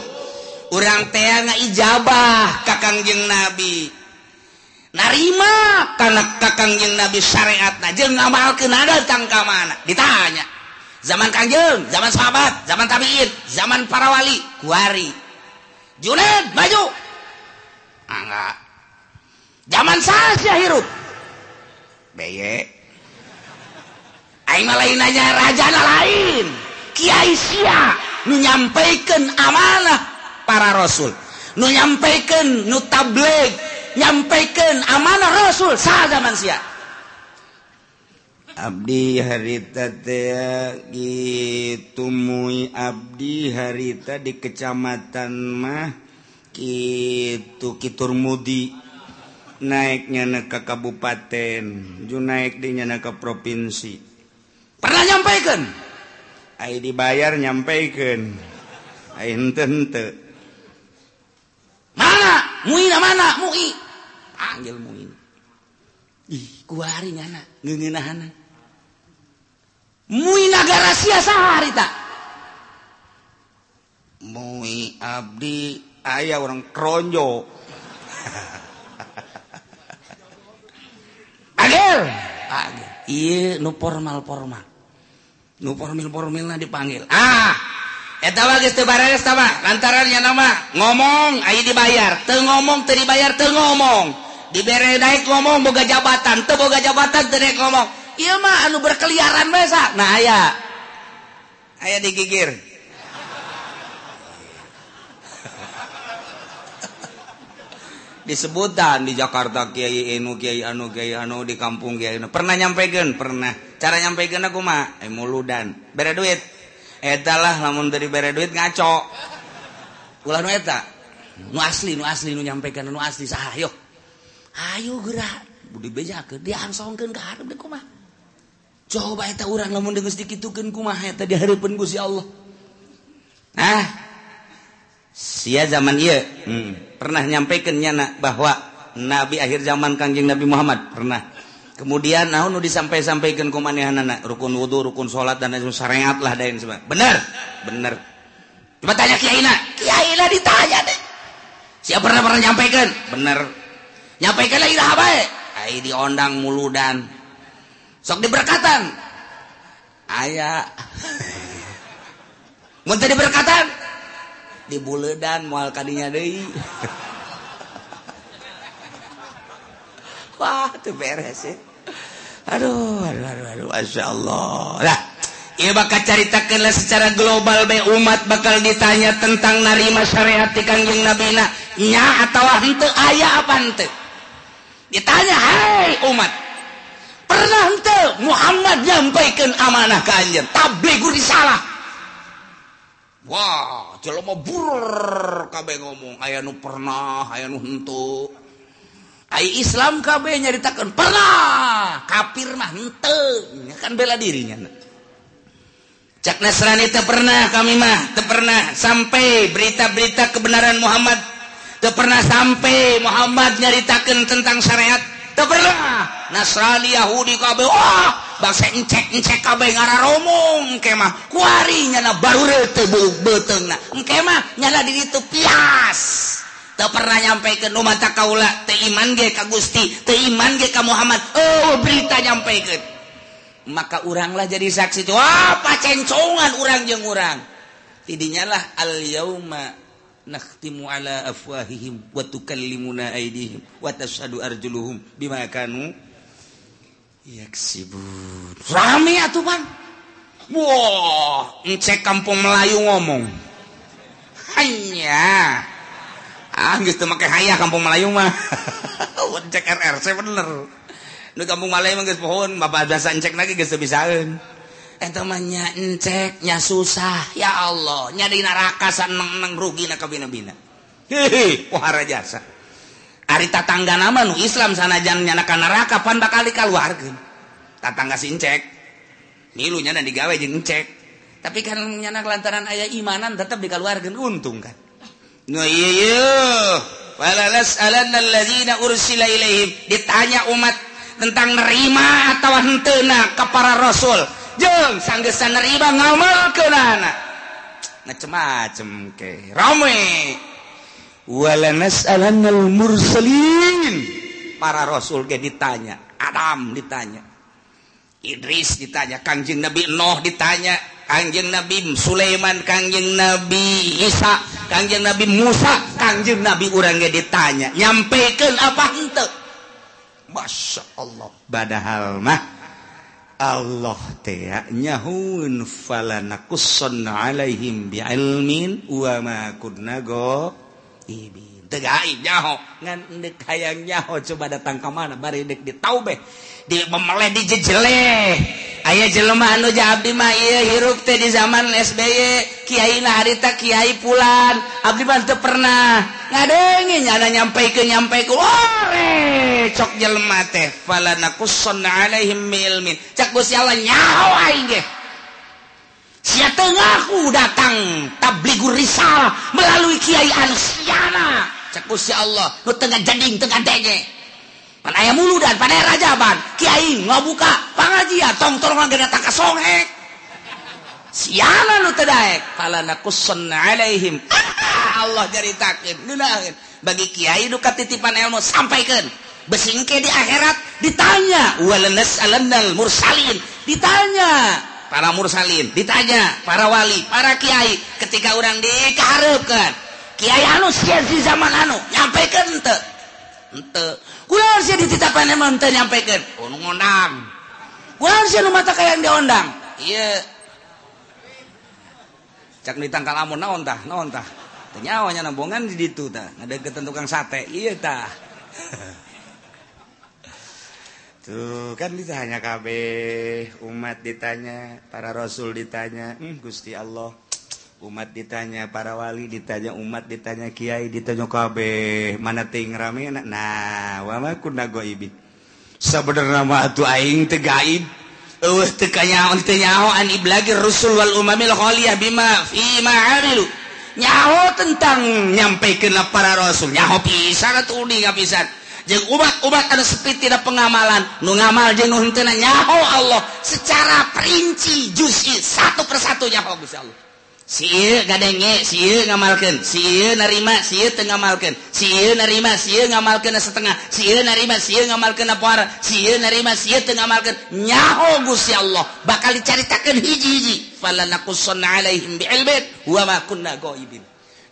Urang teh ijabah ka Kangjeng Nabi. Narima kana ka Kangjeng Nabi syariatna jeung ngamalkeun ada ka mana? Ditanya. Zaman Kangjeng, zaman sahabat, zaman tabi'in, zaman para wali, kuari. Junaid, maju. Ah, enggak. Zaman saya hirup. Beye. lain aja Rajana lain. Kyai menyampaikan amanah para rasul. Menyampaikan nutableg nyampaikan amanah rasul sah zaman sia. Abdi harita gitumui Abdi harita di kecamatan mah Kitu Kitur Mudi. Naiknya ke kabupaten ju naik dinya ke provinsi. pernah nyampaikan? Ay dibayar nyampaikan. Ay mana? Muina mana? Mui panggil muin. Ih kuari ngana ngeungeunahana muina garasia sahari tak? Mui abdi ayah orang kronjo agel. Agel. Nu formal formal nu formil formilnya dipanggil. Ah lantarannya geus teu bareres ta lantaran nya nama ngomong ayo dibayar. Teu ngomong teu dibayar teu ngomong. Dibere naik ngomong boga jabatan. Teu boga jabatan teu ngomong. Ieu mah anu berkeliaran we nah aya. Aya digigir. disebutan di Jakarta Kyai Inu Kyai Anu Kyai Anu di kampung Kyai Anu. Pernah nyampaikan pernah. Cara nyampaikan aku mah eh muludan. Bere duit. Etalah lamun dari bere duit ngaco. Ulah nu eta. Nu asli nu asli nu nyampaikan nu asli. Sah ayo. Ayo gerak. Budi bejakeun diangsongkeun ka hareup deh kumaha coba eta urang lamun deus dikitukeun kumaha eta dihareupeun Gusti Allah. Nah sia zaman ia hmm. pernah nyampaikan nyana bahwa nabi akhir zaman Kanjeng Nabi Muhammad. Pernah. Kemudian nah nu disampai-sampaikan ku manehanana rukun wudhu rukun salat dan lain syariat lah dan sebagainya benar benar coba tanya kiaina kiaina ditanya deh. Siapa pernah pernah nyampaikan? Benar nyampaikan lagi lah bae. Ai diondang mulu dan. Sok diberkatan. Ayah [laughs] mun tadi berkatan dibuledan mual kadinya deui. [laughs] Wah tuh beres ya. Aduh aduh aduh aduh. Masya Allah lah Ia bakal caritakanlah secara global be. Umat bakal ditanya tentang narima syariat di kanjeng Nabi na. Nya atau hente ayah apa hente ditanya hai umat pernah henteu Muhammad nyampaikan amanah ke anjen tabligh risalah. Wah bur kabeh ngomong. Aya nu pernah aya nutuk Islam kabeh nyaritakan pernah! Kafir mah kan bela dirinya. Cak Nasrani tak pernah kami mah teu pernah sampai berita-berita kebenaran Muhammad. Teu pernah sampai Muhammad nyaritakan tentang syariat. Teu pernah! Nasrani Yahudi KB wah! bangsa ngomong kemah kuarinya baru betengmah nyala diri itu pias. Tak pernah nyampaikan no mata kaula teu iman ge ka Gusti teu iman ge ka Muhammad. Oh berita nyampaikan maka uranglah jadi saksi itu wah pacencongan urang jeung urang. Tidinyalah al yauma nakhtimu ala afwahihim wa tukallimuna aydihim wa tashhadu arjuluhum bima kanu rame atuh pan wah ngecek kampung Melayu ngomong. Hanya. Ah gitu make haya kampung Melayu mah. [laughs] Cek RRC bener. Nu kampung Melayu mah geus pohon bapak biasa ngecek lagi geus bisaeun eta mah nya encek, nya susah. Ya Allah nya di neraka saneng-neng rugi na kabina-bina hehe wah jasa. Ari tatangga nama nu Islam sanajan nyanakan neraka pan bakal dikaluarkeun. Tatangga sincek. Milunya dan digawe jeung cek. Tapi kan nyana lantaran aya imanan tetap dikaluarkeun untung kan. Nu ieu ieu. Walalas alanna alladziina ursila ilaihim. Ditanya umat tentang nerima atau hentena ke para rasul. Jeung sanggesan nerima ke anak. macem-macem ke. Rame. murselin para rasul ge ditanya Adam ditanya Idris ditanya Kangjeng Nabi Noh ditanya Kangjeng Nabi Sulaiman Kangjeng Nabi Isa Kangjeng Nabi Musa Kangjeng Nabi urang ge ditanya nyampaikan apa henteu? Masya Allah. Padahal mah Allah teh nyahun falanakusson alaihim bi'ilmin wa ma kunna nyaho. Coba datang ke mana? Baridek di taube di memeleh di jejeleh. Aya jelema anu abdi mah iya hirup teh di zaman SBY kiai na harita kiai pulan. Abdi mah teu pernah ngadengin nyana nyampe ke nyampe ke ore. Cok jelema teh. Falanakusun alaihim milmin cak gusti Allah nyaho aing Sia Tengahku datang tabligu Risal melalui Kyai Ansiana. Cekus Allah, nu tengah jading, tengah denge. Pan aya mulu dan pan aya rajaban. Kiai ngabuka pangajian tong tolong lagi datang ke songek. Siana nu teu daek, falanakussun alaihim. Ah, Allah jaritakeun, ngeunaheun. Bagi kiai nu katitipan ilmu sampaikeun. Besingke di akhirat ditanya, "Walanas alannal mursalin." Ditanya, para mursalin. Ditanya para wali para Kyai ketika orang dikeharapkan Kyai anu di zaman anu nyampaikan ente. Ente. Kurang sih dititapan emang ente nyampaikan? Oh ngondang. Kurang sih mata kayak diondang iya cak ditangkal amun naon tah naon tah? Ternyawanya nambongan di situ tah ada ketentukan sate. Iya tah. [laughs] tuh kan ditanya KB umat ditanya para rasul ditanya hmm, Gusti Allah. Umat ditanya para wali ditanya umat ditanya Kyai ditanya kabeh mana ting rame enak? Nah wama kunna goibi. Sebenarnya mah atuh aing teh gaib eueuh teu kanyaon teu nyaho an iblagi rusul wal umamil khaliyah bima fi ma amilu. Nyaho tentang nyampaikeun para rasul nyaho pisan atuh di pisan. ubat-ubat ada sepi tidak pengamalan. Nu ngamal jenuh tena nyaho Allah. Secara perinci juz'i satu persatu nyaho Gusti Allah. Si gadenge si ngamalkan si narima si ngamalkan si narima si ngamalkan setengah. Si narima si ngamalkan puara. Si narima si ngamalkan nyaho Gusti Allah. Bakal dicaritakan hiji-hiji. Falanakusunna alaihim bi'ilmin wa ma kunna ghaibin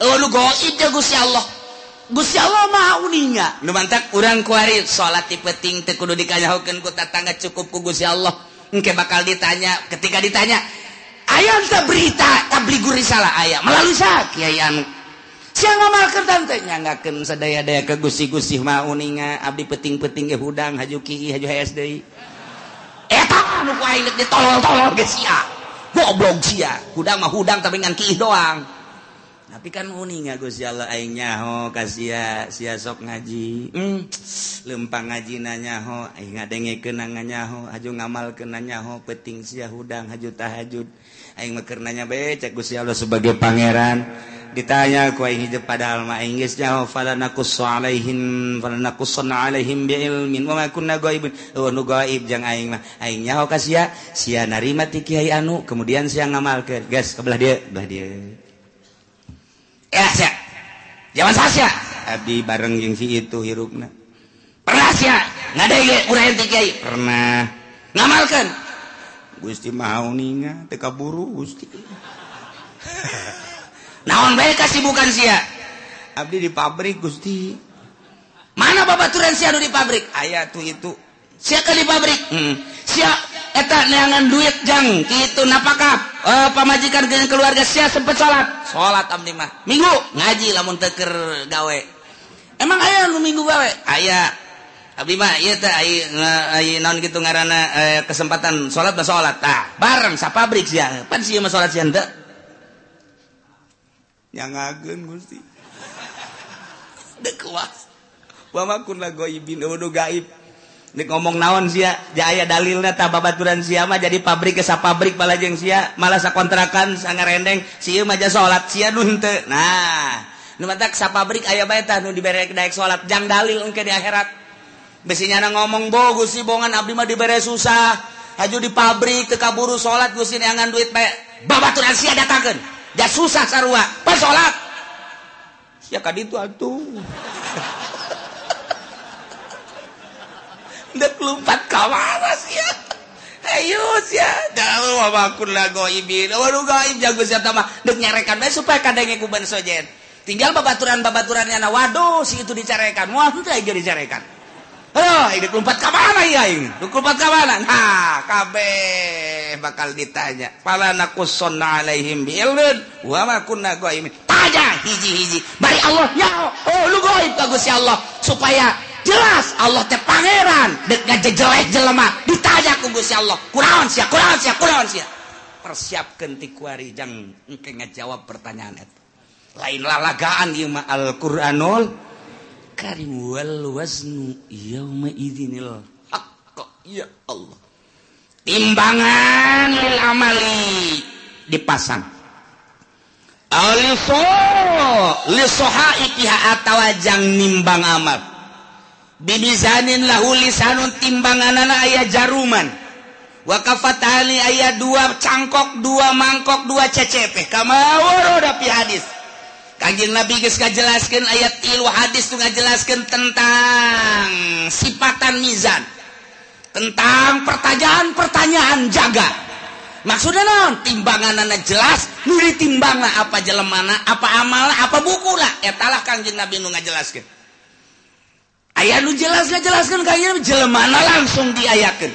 Ulu goib ya Gusti Allah. Gusti Allah maha uninga. Nu mantak urang kuari salat tipeting tekudu dikanyahukan ku tatangga cukup ku Gusti Allah. Engke bakal ditanya ketika ditanya ayam tak berita tablighu risalah ayam melalui sak kiai anu. Siang ngamalkeun tante nyanggakeun sadaya-daya ke gusi-gusi mau uninga abdi peting-peting ge hudang haju kiai haju HSD. deui. Eta anu ku aing ditolol-tolol ge sia. Goblok sia. Hudang mah hudang tapi ngan kiai doang. tapi kan uning nga Guzinyaho kasih sia sok ngaji. Mm, lempang ngaji nanyaho nga denge kenanganyaho aju ngamal kenanyaho peting sia hudang haju tahajud aing mah keur nanya bae becek Gusti Allah sebagai pangeran. Ditanya ku aing hijab padahal mah aing geus nyaho falanakus alaihim falanakusun alaihim bi ilmin wa ma kunna ghaibun oh nu gaib jang aing mah. Aing nyaho ka sia sia narima ti kiai anu kemudian sia ngamalkeun. Geus kebelah dia belah dia. zaman sasya Abdi bareng jeung si itu hirupna pernah sya ngadege urang teh kiai pernah. Ngamalkeun Gusti mahau ninga teu kaburu Gusti. [laughs] Naon bae kasibukan sia? Abdi di pabrik Gusti. Mana babaturan sia di pabrik? Aya tuh itu. Sia ka di pabrik? Hmm. sia eta neangan duit jang. Kitu napaka. Uh, pamajikan dengan keluarga sia sempet salat. Salat abdi mah. Minggu. Ngaji lamun teu keur gawe. Emang aya nu minggu gawe? Aya. Abdi mah ieu teh ai naon kitu ngaranna eh, kesempatan salat bah salat. Tah bareng sa pabrik sia. Pan sia mah salat sia teu nyangageun Gusti. Dekuas wa ma kunna gaib. Dik ngomong naon sia? Aya dalilnya tababaturan siama jadi pabrik kesa pabrik balajeng sia malah sakontrakan sangat rendeng sieu aja salat sia nu henteu. Nah nu mata sa pabrik aya bae tah nu dibere daek salat jang dalil engke di akhirat. Besinya na ngomong bo gusi bongan abdi mah dibere susah. Haju di pabrik teu kaburu salat gusi neangan duit bae. Babaturan sia datangkeun. ja susah sarua. Pas salat sia kaditu atuh. [laughs] lumpat kawaras ya. Ayos sia. Dalu wabakun lah goibin Waduh gaib jago siap tamah Dek nyarekan bae supaya kadangnya kuban sojen. Tinggal babaturan-babaturan yana Waduh si itu dicarekan. Wah itu aja dicarekan. Oh ini lumpat kemana ya ini? Lumpat kemana Nah kabe bakal ditanya. Pala nakusonna alaihim bilun, wa ma kunna goibin Tanya hiji-hiji. Bari Allah ya. Oh lu goib kagus ya Allah. Supaya jelas Allah teh pangeran. Dek ngajak jelek jelema. Ditanya ku Gusti Allah kuraon sia kuraon sia kuraon sia? Persiapkeun ti kuari jang engke ngajawab pertanyaan eta. Lain lalagaan ieu mah Al-Qur'anul Karim wal waznu yauma idzinil haqq. Ya Allah? Timbangan lil amali. Dipasang. Aliso lisoha ikiha atau jang nimbang amal. bibizanin bininlahulisanun timbangan anak ayah jaruman. Wakafatali ayah dua cangkok dua mangkok dua cecepe. Kamawar pi hadis. Kanjeng Nabi jelaskan ayat ilu hadis juga ngajelaskeun tentang sifatan Mizan. Tentang pertajaan pertanyaan jaga. Maksudnya non timbangan anak jelas nu timbang apa jelemana apa amal apa buku lah. Etalah kanjeng Nabi jelaskan aya lu jelasnya jelaskan kalian jelemana langsung diayakan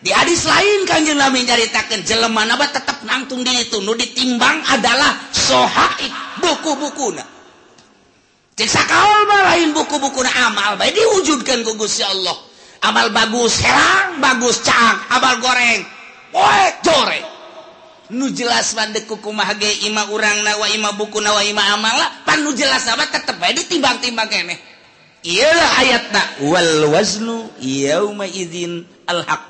di hadis lain kanjeng Nabi nyaritakan jelemana ba tetap nangtung di itu. Nu ditimbang adalah sohaik buku-buku cek sakaul lain buku-buku amal baik diwujudkan ku Gusti Allah. Amal bagus herang bagus cang amal goreng poek jore. Nu jelas mandek kukumah ge ima urang nawa ima buku nawa ima amala pan nu jelas apa tetep baik ditimbang-timbang keneh ialah ayat wal waznu yaumaidzin al haq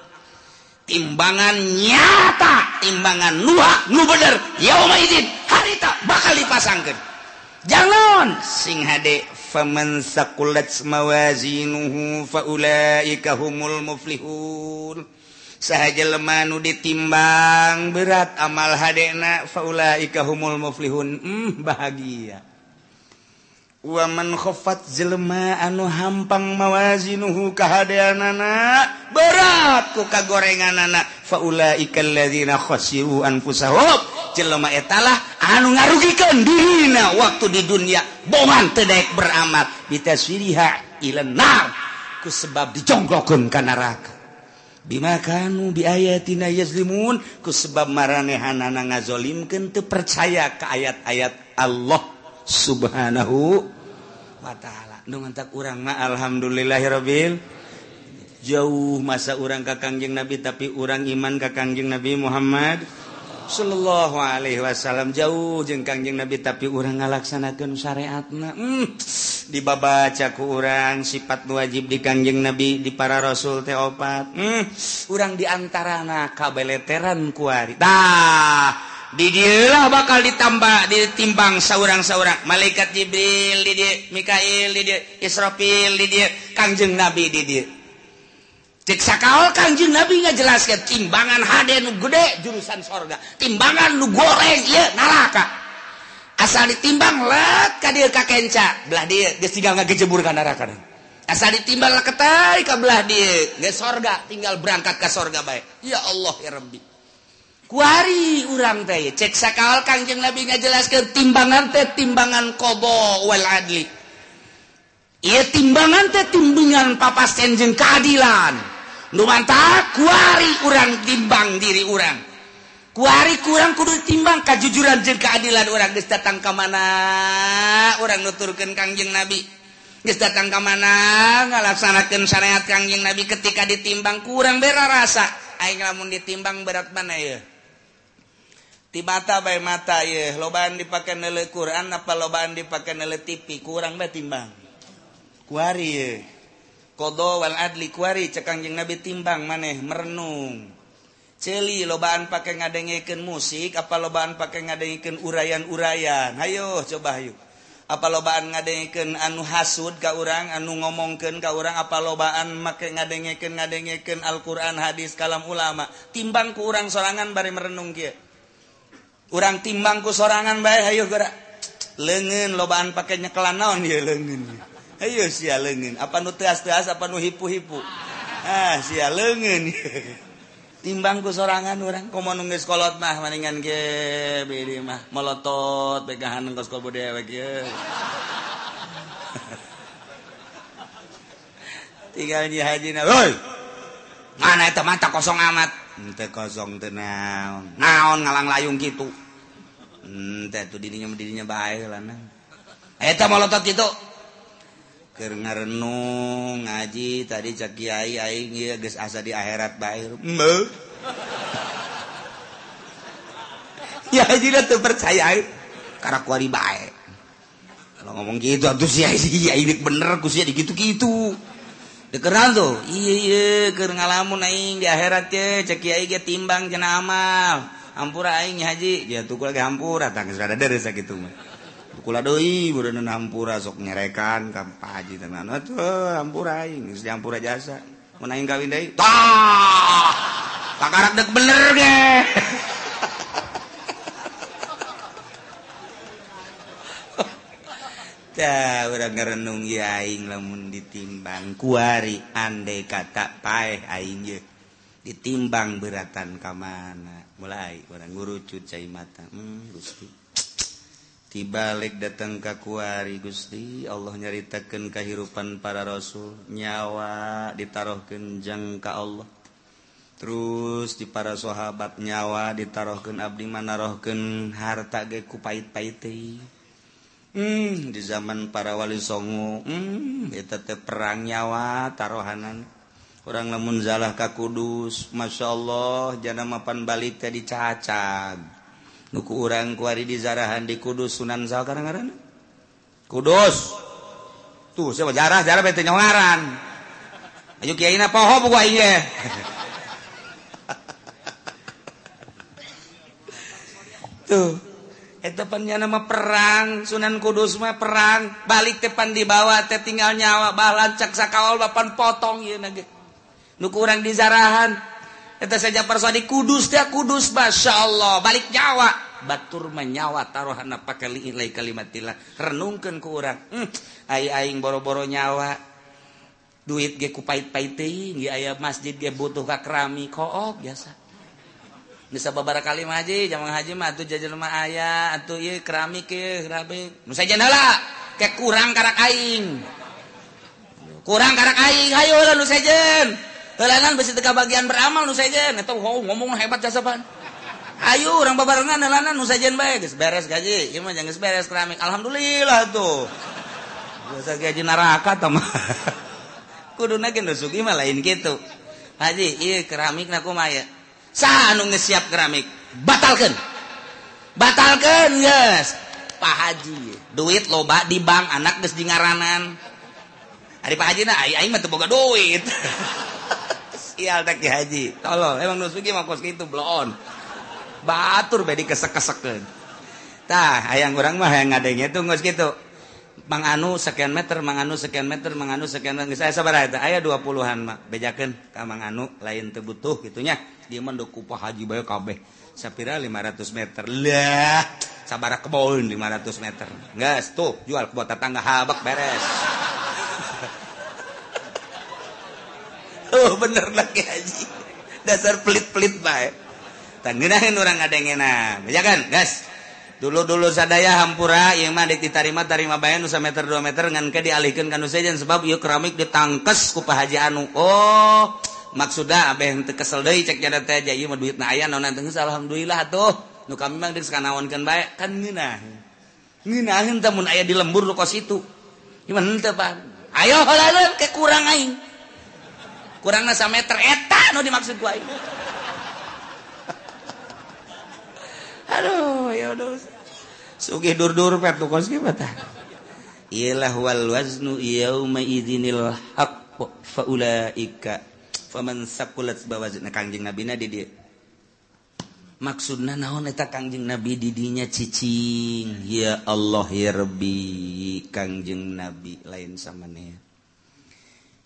timbangan nyata timbangan nuha nu bener yaumaidzin harita bakal dipasangkeun. Jangan. Sing hade faman saqulat mawazinuhu faulaika humul muflihun. Sahaja lemanu ditimbang berat amal hadena faulaika humul muflihun. Hmm, bahagia. Waman khofat jelema anu hampang mawazinuhu kahadeanana berat ku ka gorengan anak faula anfusahum. Jelema etalah anu ngarugikeun dirina waktu di dunia. Boman teu daek beramal. Ilenar ku sebab dijonglokeun ka neraka. Bima biayatina yazlimun. Ku sebab maranehanana ngazolimkeun teu percaya ka ayat-ayat Allah. subhanahu Wa Ta'ala. Tak urang ma Alhamdulillahirobbil jauh masa urang kakangjeng nabi tapi urang iman kakangjeng Nabi Muhammad Shallallahu Alaihi Wasallam. Jauh jeng kangjeng nabi tapi urang ngalaksanakan syariatna. Mm, dibabacaku urang sifat wajib di kangjeng nabi di para rasul teopat hmm. urang diantara na kabeleteran kuari dah! didilah bakal ditambah ditimbang seorang-seorang malaikat Jibril Didi Mikail Didi Israfil Didi Kangjeng Nabi Didi ciksa kaol Kangjeng Nabi nggak jelas ya timbangan hade nu gede jurusan sorga. Timbangan nu goreng ya neraka asal ditimbang let ka dia kakenca belah dia geus tinggal ngagejebur ka neraka asal ditimbang lah ketai ka belah dia geus sorga tinggal berangkat ke sorga baik ya Allah ya Rabbi. kuari urang teh cek sakal kangjeng nabi ngajelaskeun timbangan teh timbangan kobo wal adli. Iya timbangan teh timbangan papasten jeung keadilan. Numantak kuari urang timbang diri urang. Kuari kurang kudu timbang kejujuran jeung keadilan urang. Geus datang ka mana? Urang nuturkeun kangjeng nabi. Geus datang ka mana? Ngalaksanakeun syariat kangjeng nabi. Ketika ditimbang kurang bera rasa. Aing lamun ditimbang berat mana ya di mata bay mata ye lobaan dipakai nele Quran apa lobaan dipakai nele TV kurang bae timbang. Kuari ye kodo wal adli kuari cekangjeng nabi timbang maneh merenung. Celi lobaan pakai ngadengekeun musik apa lobaan pakai ngadengekeun urayan-urayan. Hayo coba yuk apa lobaan ngadengekeun anu hasud ka urang anu ngomongkeun ka urang apa lobaan make ngadengekeun ngadengekeun Al-Qur'an hadis kalam ulama? Timbang ku urang sorangan bari merenung kieu. orang timbangku sorangan baik ayo gerak. Lengen lobaan pakai nyekelan naon? Ya lengen ayo sia lengen apa nu teas teas apa nu hipu hipu ah sia lengen [laughs] timbangku sorangan orang komo nunggu sekolot mah maningan ke bedi mah. Melotot pegahan nunggu sekolah dewek ya [laughs] tinggal nyi haji na woi mana itu mata kosong amat. kosong tenang naon. Ngalang layung gitu dirinya dirinya baikot gitu karena renung ngaji tadi cek kiai aing ieu geus asa di akhirat bae. [laughs] ya tuh percaya karena kuari bae. kalau ngomong gitu antusias bener gitu gitu dekeran tuh. Iya keur ngalamun aing di akhirat ya cek kiai ge timbang cenah amal. Hampura aing haji. Ya tuh lagi hampura tangis rada deres gitu mah. Tukul doi budanan hampura sok nyerekan ka haji tenan atuh hampura aing. Geus hampura jasa mun aing kawin deui tah! Takarak dek bener ge. [laughs] Tah urang ngarenung ya aing lamun ditimbang kuari andai kata paeh aing ye. ditimbang beratan kamana. Mulai orang ngurucut cai mata. Hmm, gusti. Tibalik datang ke kuari gusti. Allah nyaritakan kehidupan para rasul. Nyawa ditaruh kenjang ke Allah. Terus di para sahabat nyawa ditaruhkan abdi mana rohken harta ge ku pait-paitei Hmm, di zaman para wali Songo hmm, perang nyawa tarohanan. Orang lamunzalah ka Kudus Masya Allah jana mapan balik tadi dicacag. Nuku urang kuari di zarahan di Kudus Sunan zal kadang-kadang Kudus! Tuh siapa? Jarah jarah bete nyongaran ayo kiai na poho buka iya [laughs] tuh. depannya nama perang Sunan Kudus mah perang. Balik depan dibawa teh tinggal nyawa balan caksa kawal bapan potong ya nage. Nu kurang dizarahan eta saja persadi kudus dia kudus masya Allah balik nyawa. Batur menyawa taruhan apa kali nilai kalimatillah renungkan ku orang hmm, aing aing boro-boro nyawa. Duit ge ku pait-paiting ge aya masjid ge butuh ka kerami kok biasa. Bisa beberapa kali maji jangan haji mah tuh jajan rumah ayah atau keramik jendela kayak kurang karak aing kurang karak aing ayo lah nusa jen Helangan besi teka bagian beramal nu saja. Itu oh, ngomong hebat jasa pan. Ayo orang babarengan helangan nu saja baik. Geus beres gaji. Ieu mah jangan beres keramik. Alhamdulillah tuh. Biasa gaji neraka mah. [laughs] Kuduna ge nu sugi mah lain kitu. Haji, ieu keramik na kumaha sah anu siap keramik. Batalkan batalkan yes Pak Haji duit loba di bank anak geus di ngaranan hari Pak Haji nah aing mah teu boga duit. [laughs] Sial tak Haji. Tolong emang nusugi mah kos kitu bloon. Batur bedi kesek-kesekeun. tah hayang urang mah hayang ngadengnya tuh geus kitu manganu sekian meter manganu sekian meter manganu sekian meter. Saya sabar eta aya 20-an mah bejakeun ka manganu lain teu butuh gitunya. Dia mah kupa haji bae kabeh. Sapira 500 meter. Lah sabar kebon 500 meter. Geus tuh jual ke tetangga habak beres. [laughs] Oh bener lagi haji. Dasar pelit-pelit bae tan ngeunaheun urang ngadengenan bejakeun geus. dulu-dulu sadaya hampura yang mah diterima tarima bayan nusa meter 2 meter ngan ke dialihkan kan sejen sebab yuk keramik ditangkes ku pahaji anu. Oh maksudnya Abeh yang kesel deui cek jada teh jadi mah duit na aya naon teu alhamdulillah tuh nu kami mah geus kanaonkeun bae kan ngeunah ngeunaheun teh mun aya di lembur lu kos itu gimana mah henteu pak? Ayo heula ke kurang aing. Kurangna 1 meter eta nu dimaksud ku aing. aduh suge durdur pet tukos gimana ialah wal waznu yauma idinil haqq faulaika faman saqulat bawazna kangjeng nabina di dieu maksudna naon eta kangjeng nabi didinya cicing? Ya Allah ya Rabbi kangjeng nabi lain samanea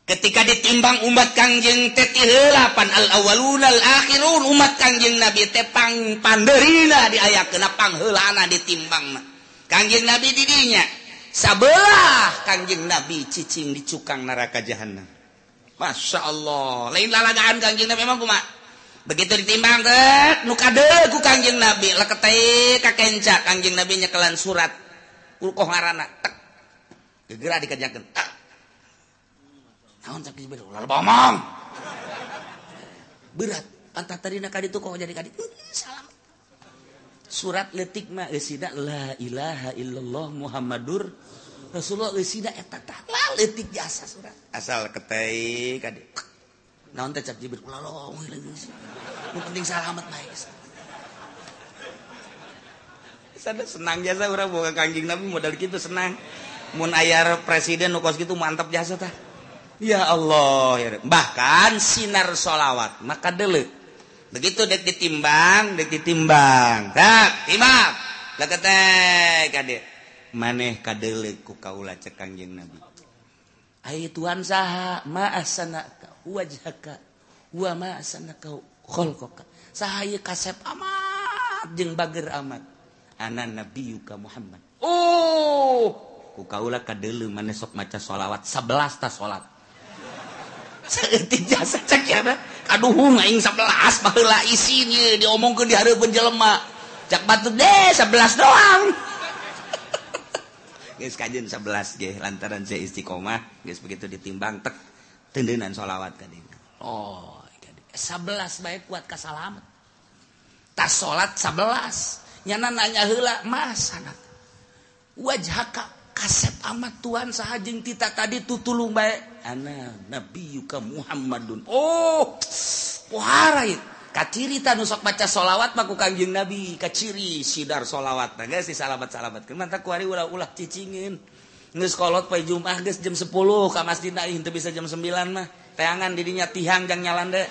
ketika ditimbang umat Kangjeng Tetihpan al-awalun al-akhirun umat Kangjeng Nabi tepang panderina di ayat kenapang helana ditimbang Kangjeng Nabi didinya sabelah Kangjeng Nabi cicing di cukang neraka jahanam Masya Allah lain lalagaan Kangjeng Nabi emang kumat begitu ditimbang ke nu deku Kangjeng Nabi. Lekete kakenca Kangjeng Nabi nyekelan surat. Kulkoh ngarana tek. Gegera dikerjakan tak naon cak jibril lalu bomong berat antah tadi nak kadi kok jadi kadi salam. Surat letik mah esida la ilaha illallah muhammadur rasulullah esida eta tah letik jasa surat. Asal ketei kadi naon teh cak jibril ulah penting selamat baik sana senang jasa orang bukan kanjing nabi modal gitu senang. Mun ayar presiden nukos gitu mantap jasa tah ya Allah bahkan sinar sholawat maka delik begitu dek ditimbang dek ditimbang. Tak timbang. Leketek kade. Maneh kadelik ku kaula cekang jeung nabi. Ai tuan saha ma asanaka wajhaka wa ma asanaka khalqaka. Saha ieu kasep amat jeung bager amat. Anan nabi ka Muhammad. Oh ku kaula kadele maneh sok maca sholawat 11 ta salat aduhung diomong ke di penjelemak cak batu deh 11 doang guys kajun 11 ge lantaran saya istiqomah guys begitu ditimbang tek tendenan solawat tadi oh 11 baik kuat kasalamat tas salat 11 nyana nanya heula mas anak wajhaka kasep amat Tuhan sahajeng tita tadi tutulung baik ana nabi yuka Muhammadun. Oh puhara kaciri ta nusok baca solawat maku kangjeng nabi. Kaciri sidar solawat nah guys salamat salamat kemana tak kuari ulah ulah cicingin. Nges kolot pay jumah guys jam 10 ka masjid nah itu bisa jam 9 mah. Teangan dirinya tihang jang nyalan deh [laughs]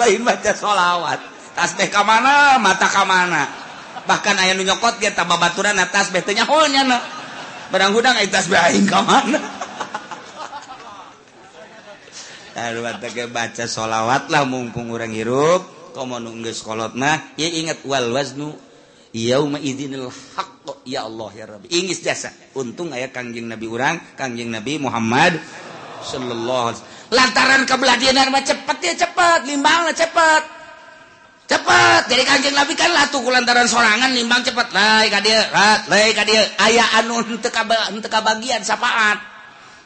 lain baca solawat. Tas teh kamana mata kamana bahkan aya nu nyokot ge tambah baturan atas betenya nya na. Barang hudang eta tasbih aing ka [laughs] mana baca sholawat lah mumpung orang hirup. Komo nu geus mah. ya ingat wal waznu yauma idzinil haqq. Ya Allah ya Rabbi. Ingis jasa. Untung aya kangjeng nabi urang kangjeng nabi Muhammad sallallahu alaihi lantaran kebeladianan mah cepat ya cepat limbang cepat cepat jadi kanjeng Nabi kan latuh lantaran sorangan nimbang cepat lai ka dieu rat lai ka dieu aya anu henteu ka henteu kabagian sapaat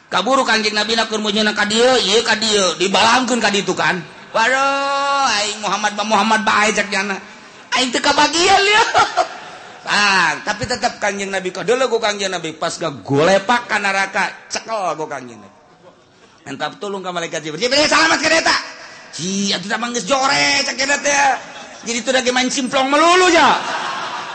kaburu kanjeng Nabi keur munyeuna ka dieu ieu ka dieu dibalangkeun ka ditu kan. Waduh aing Muhammad ba Muhammad bae cek jana aing teu kabagian lieu [laughs] ah tapi tetap kanjeng Nabi kau dulu ku kanjeng Nabi pas gagolepak ka neraka cekel ku kanjeng Nabi. Entah tulung ka malaikat Jibril. Jibril selamat ka eta jadiplong melulu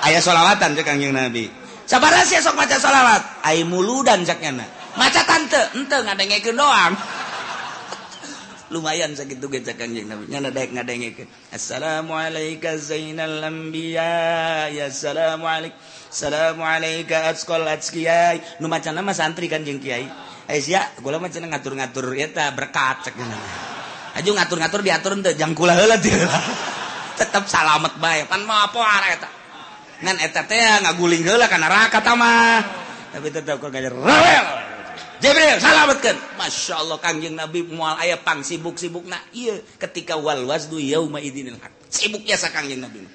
ayaah sholawatan Kangjeng nabi. Sabar sok maca sholawat ay mulu dan jaknya maca tante ente ngadenge doang. [laughs] Lumayan sakit tuh gecak kanjeng nabi. Nyana daek ngadenge ke assalamualaika zainal anbiya. Ya assalamualaikum. Assalamualaikum atskol atskiyai nu maca nama santri kanjeng kiai. Aisyah gula cenah ngatur-ngatur eta berkat cek nabi aju ngatur-ngatur diatur teu jang kula heula tetep salamet bae. Pan mau apa arah eta? Ngan eta teh ngaguling heula ka neraka tamah tapi tetep keur gajar. Rewel! Jibril salametkeun. Masyaallah kangjeng Nabi moal aya pang sibuk-sibukna ieu ketika wal wasdu yauma idinil haq. Sibuknya sa kangjeng Nabi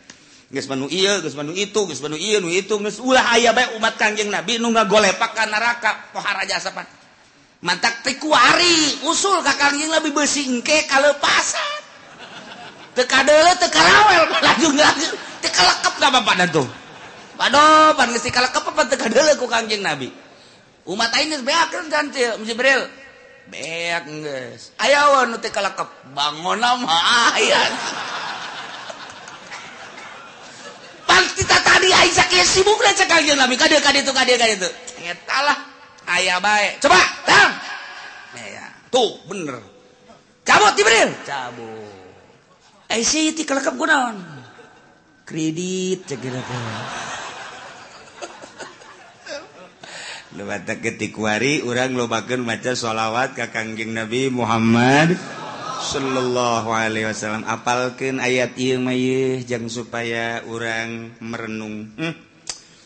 geus manu ieu geus manu itu geus manu ieu nu itu geus ulah aya bae umat kangjeng Nabi nu ngagolepak ka neraka. Pohara jasa pan mantap tekuari usul kakaknya lebih besingke kalau pasar teka dulu teka rawel langsung langsung teka lekep gak apa dan tuh Waduh, pan ngesi kalekep apa teka dulu ku kangjeng Nabi. Umat ini beak kan cantil, Jibril. Beak geus. Aya wae nu teu kalekep, bangunna mah aya. Pan kita tadi Aisyah ke sibuk lah cek kangjeng Nabi, kade kade tuh kade kade tuh. Eta lah ayah baik. Coba tang ya, tuh bener. Cabut Jibril. Cabut. Eh si ti kelekap kunaon kredit cek gitu Lewat ketik wari orang lobakeun maca sholawat ka Kangjeng Nabi Muhammad Shallallahu Alaihi Wasallam. Apalkan ayat ieu mayih jang supaya orang merenung. Hmm.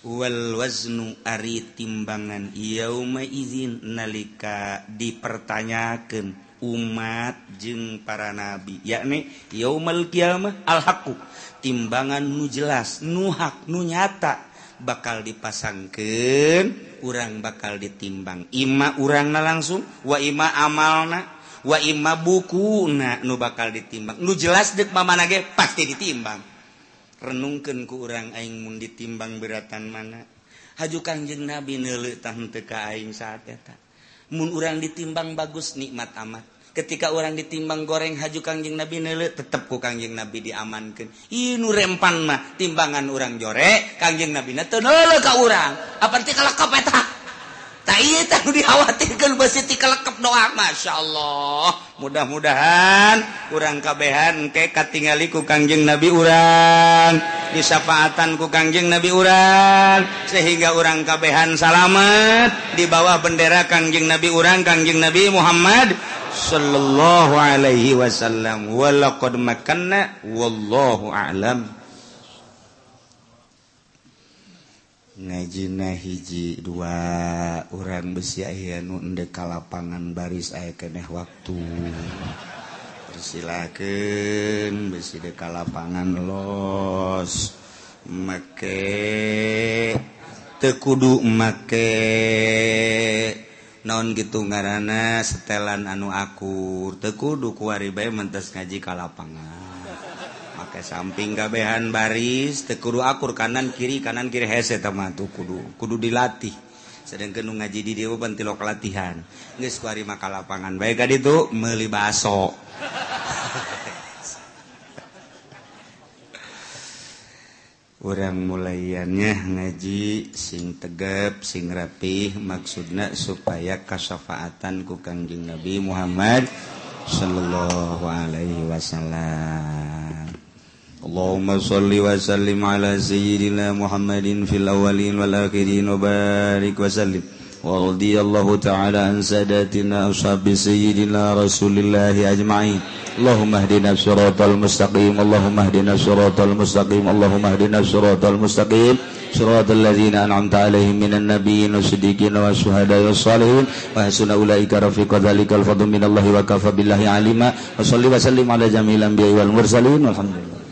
wal waznu ari timbangan yauma izin nalika dipertanyakan umat jeung para nabi. Yakni yaumal kiamah al haqqu timbangan nu jelas nu hak nu nyata bakal dipasangkan urang bakal ditimbang. Ima urangna langsung wa ima amalna wa ima bukuna nu bakal ditimbang. Nu jelas dek mama ge pasti ditimbang. renungken ku urang aing mun ditimbang beratan mana. Haju kangjeng nabi neuleuh tah ka aing saat eta. Mun urang ditimbang bagus nikmat amat. Ketika orang ditimbang goreng haju Kangjeng Nabi nele tetep ku Kangjeng Nabi diamankeun. Ieu nu rempan mah timbangan urang jorek Kangjeng Nabi na teu neuleuh ka urang. Apa arti kalakop eta? dikhawatirkan besti kelekep doa Masya Allah mudah-mudahan kurang kabehan kekat tinggalku Kangjeng Nabi urang disyafaatan ku Kangjeng Nabi urang sehingga orang kabehan salamet di bawah bendera Kangjeng Nabi urang Kangjeng Nabi Muhammad Shallallahu Alaihi Wasallam. Walaqad makanna wallahu a'lam. ngajina hiji dua orang besi aya nu ndeka lapangan baris aya keneh waktu. Persilakan besi deka lapangan los. Make. Tekudu make. Non gitu ngarana setelan anu akur. Tekudu kuari bae mentes ngaji ka lapangan. ke samping kabehan baris tekuru akur kanan kiri kanan kiri hese teman tuh kudu kudu dilatih. Sedang kenung ngaji di dewa pentilok latihan. Nggak kuari maka lapangan baik kan itu meli baso. [laughs] Orang mulaiannya ngaji sing tegap sing rapih maksudnya supaya kasafaatan ku kangjeng Nabi Muhammad Shallallahu Alaihi Wasallam. اللهم صل وسلم على سيدنا محمد في الأولين والآخرين وبارك وسلم. ورضي الله تعالى عن ساداتنا أصحاب سيدنا رسول الله أجمعين. اللهم اهدنا الصراط المستقيم اللهم اهدنا الصراط المستقيم اللهم اهدنا الصراط المستقيم. صراط الذين أنعمت عليهم من النبيين والصديقين والشهداء والصالحين. وحسن أولئك رفيق ذلك الفضل من الله وكفى بالله عليما. وصلي وسلم على جميع الأنبياء والمرسلين. والحمد لله.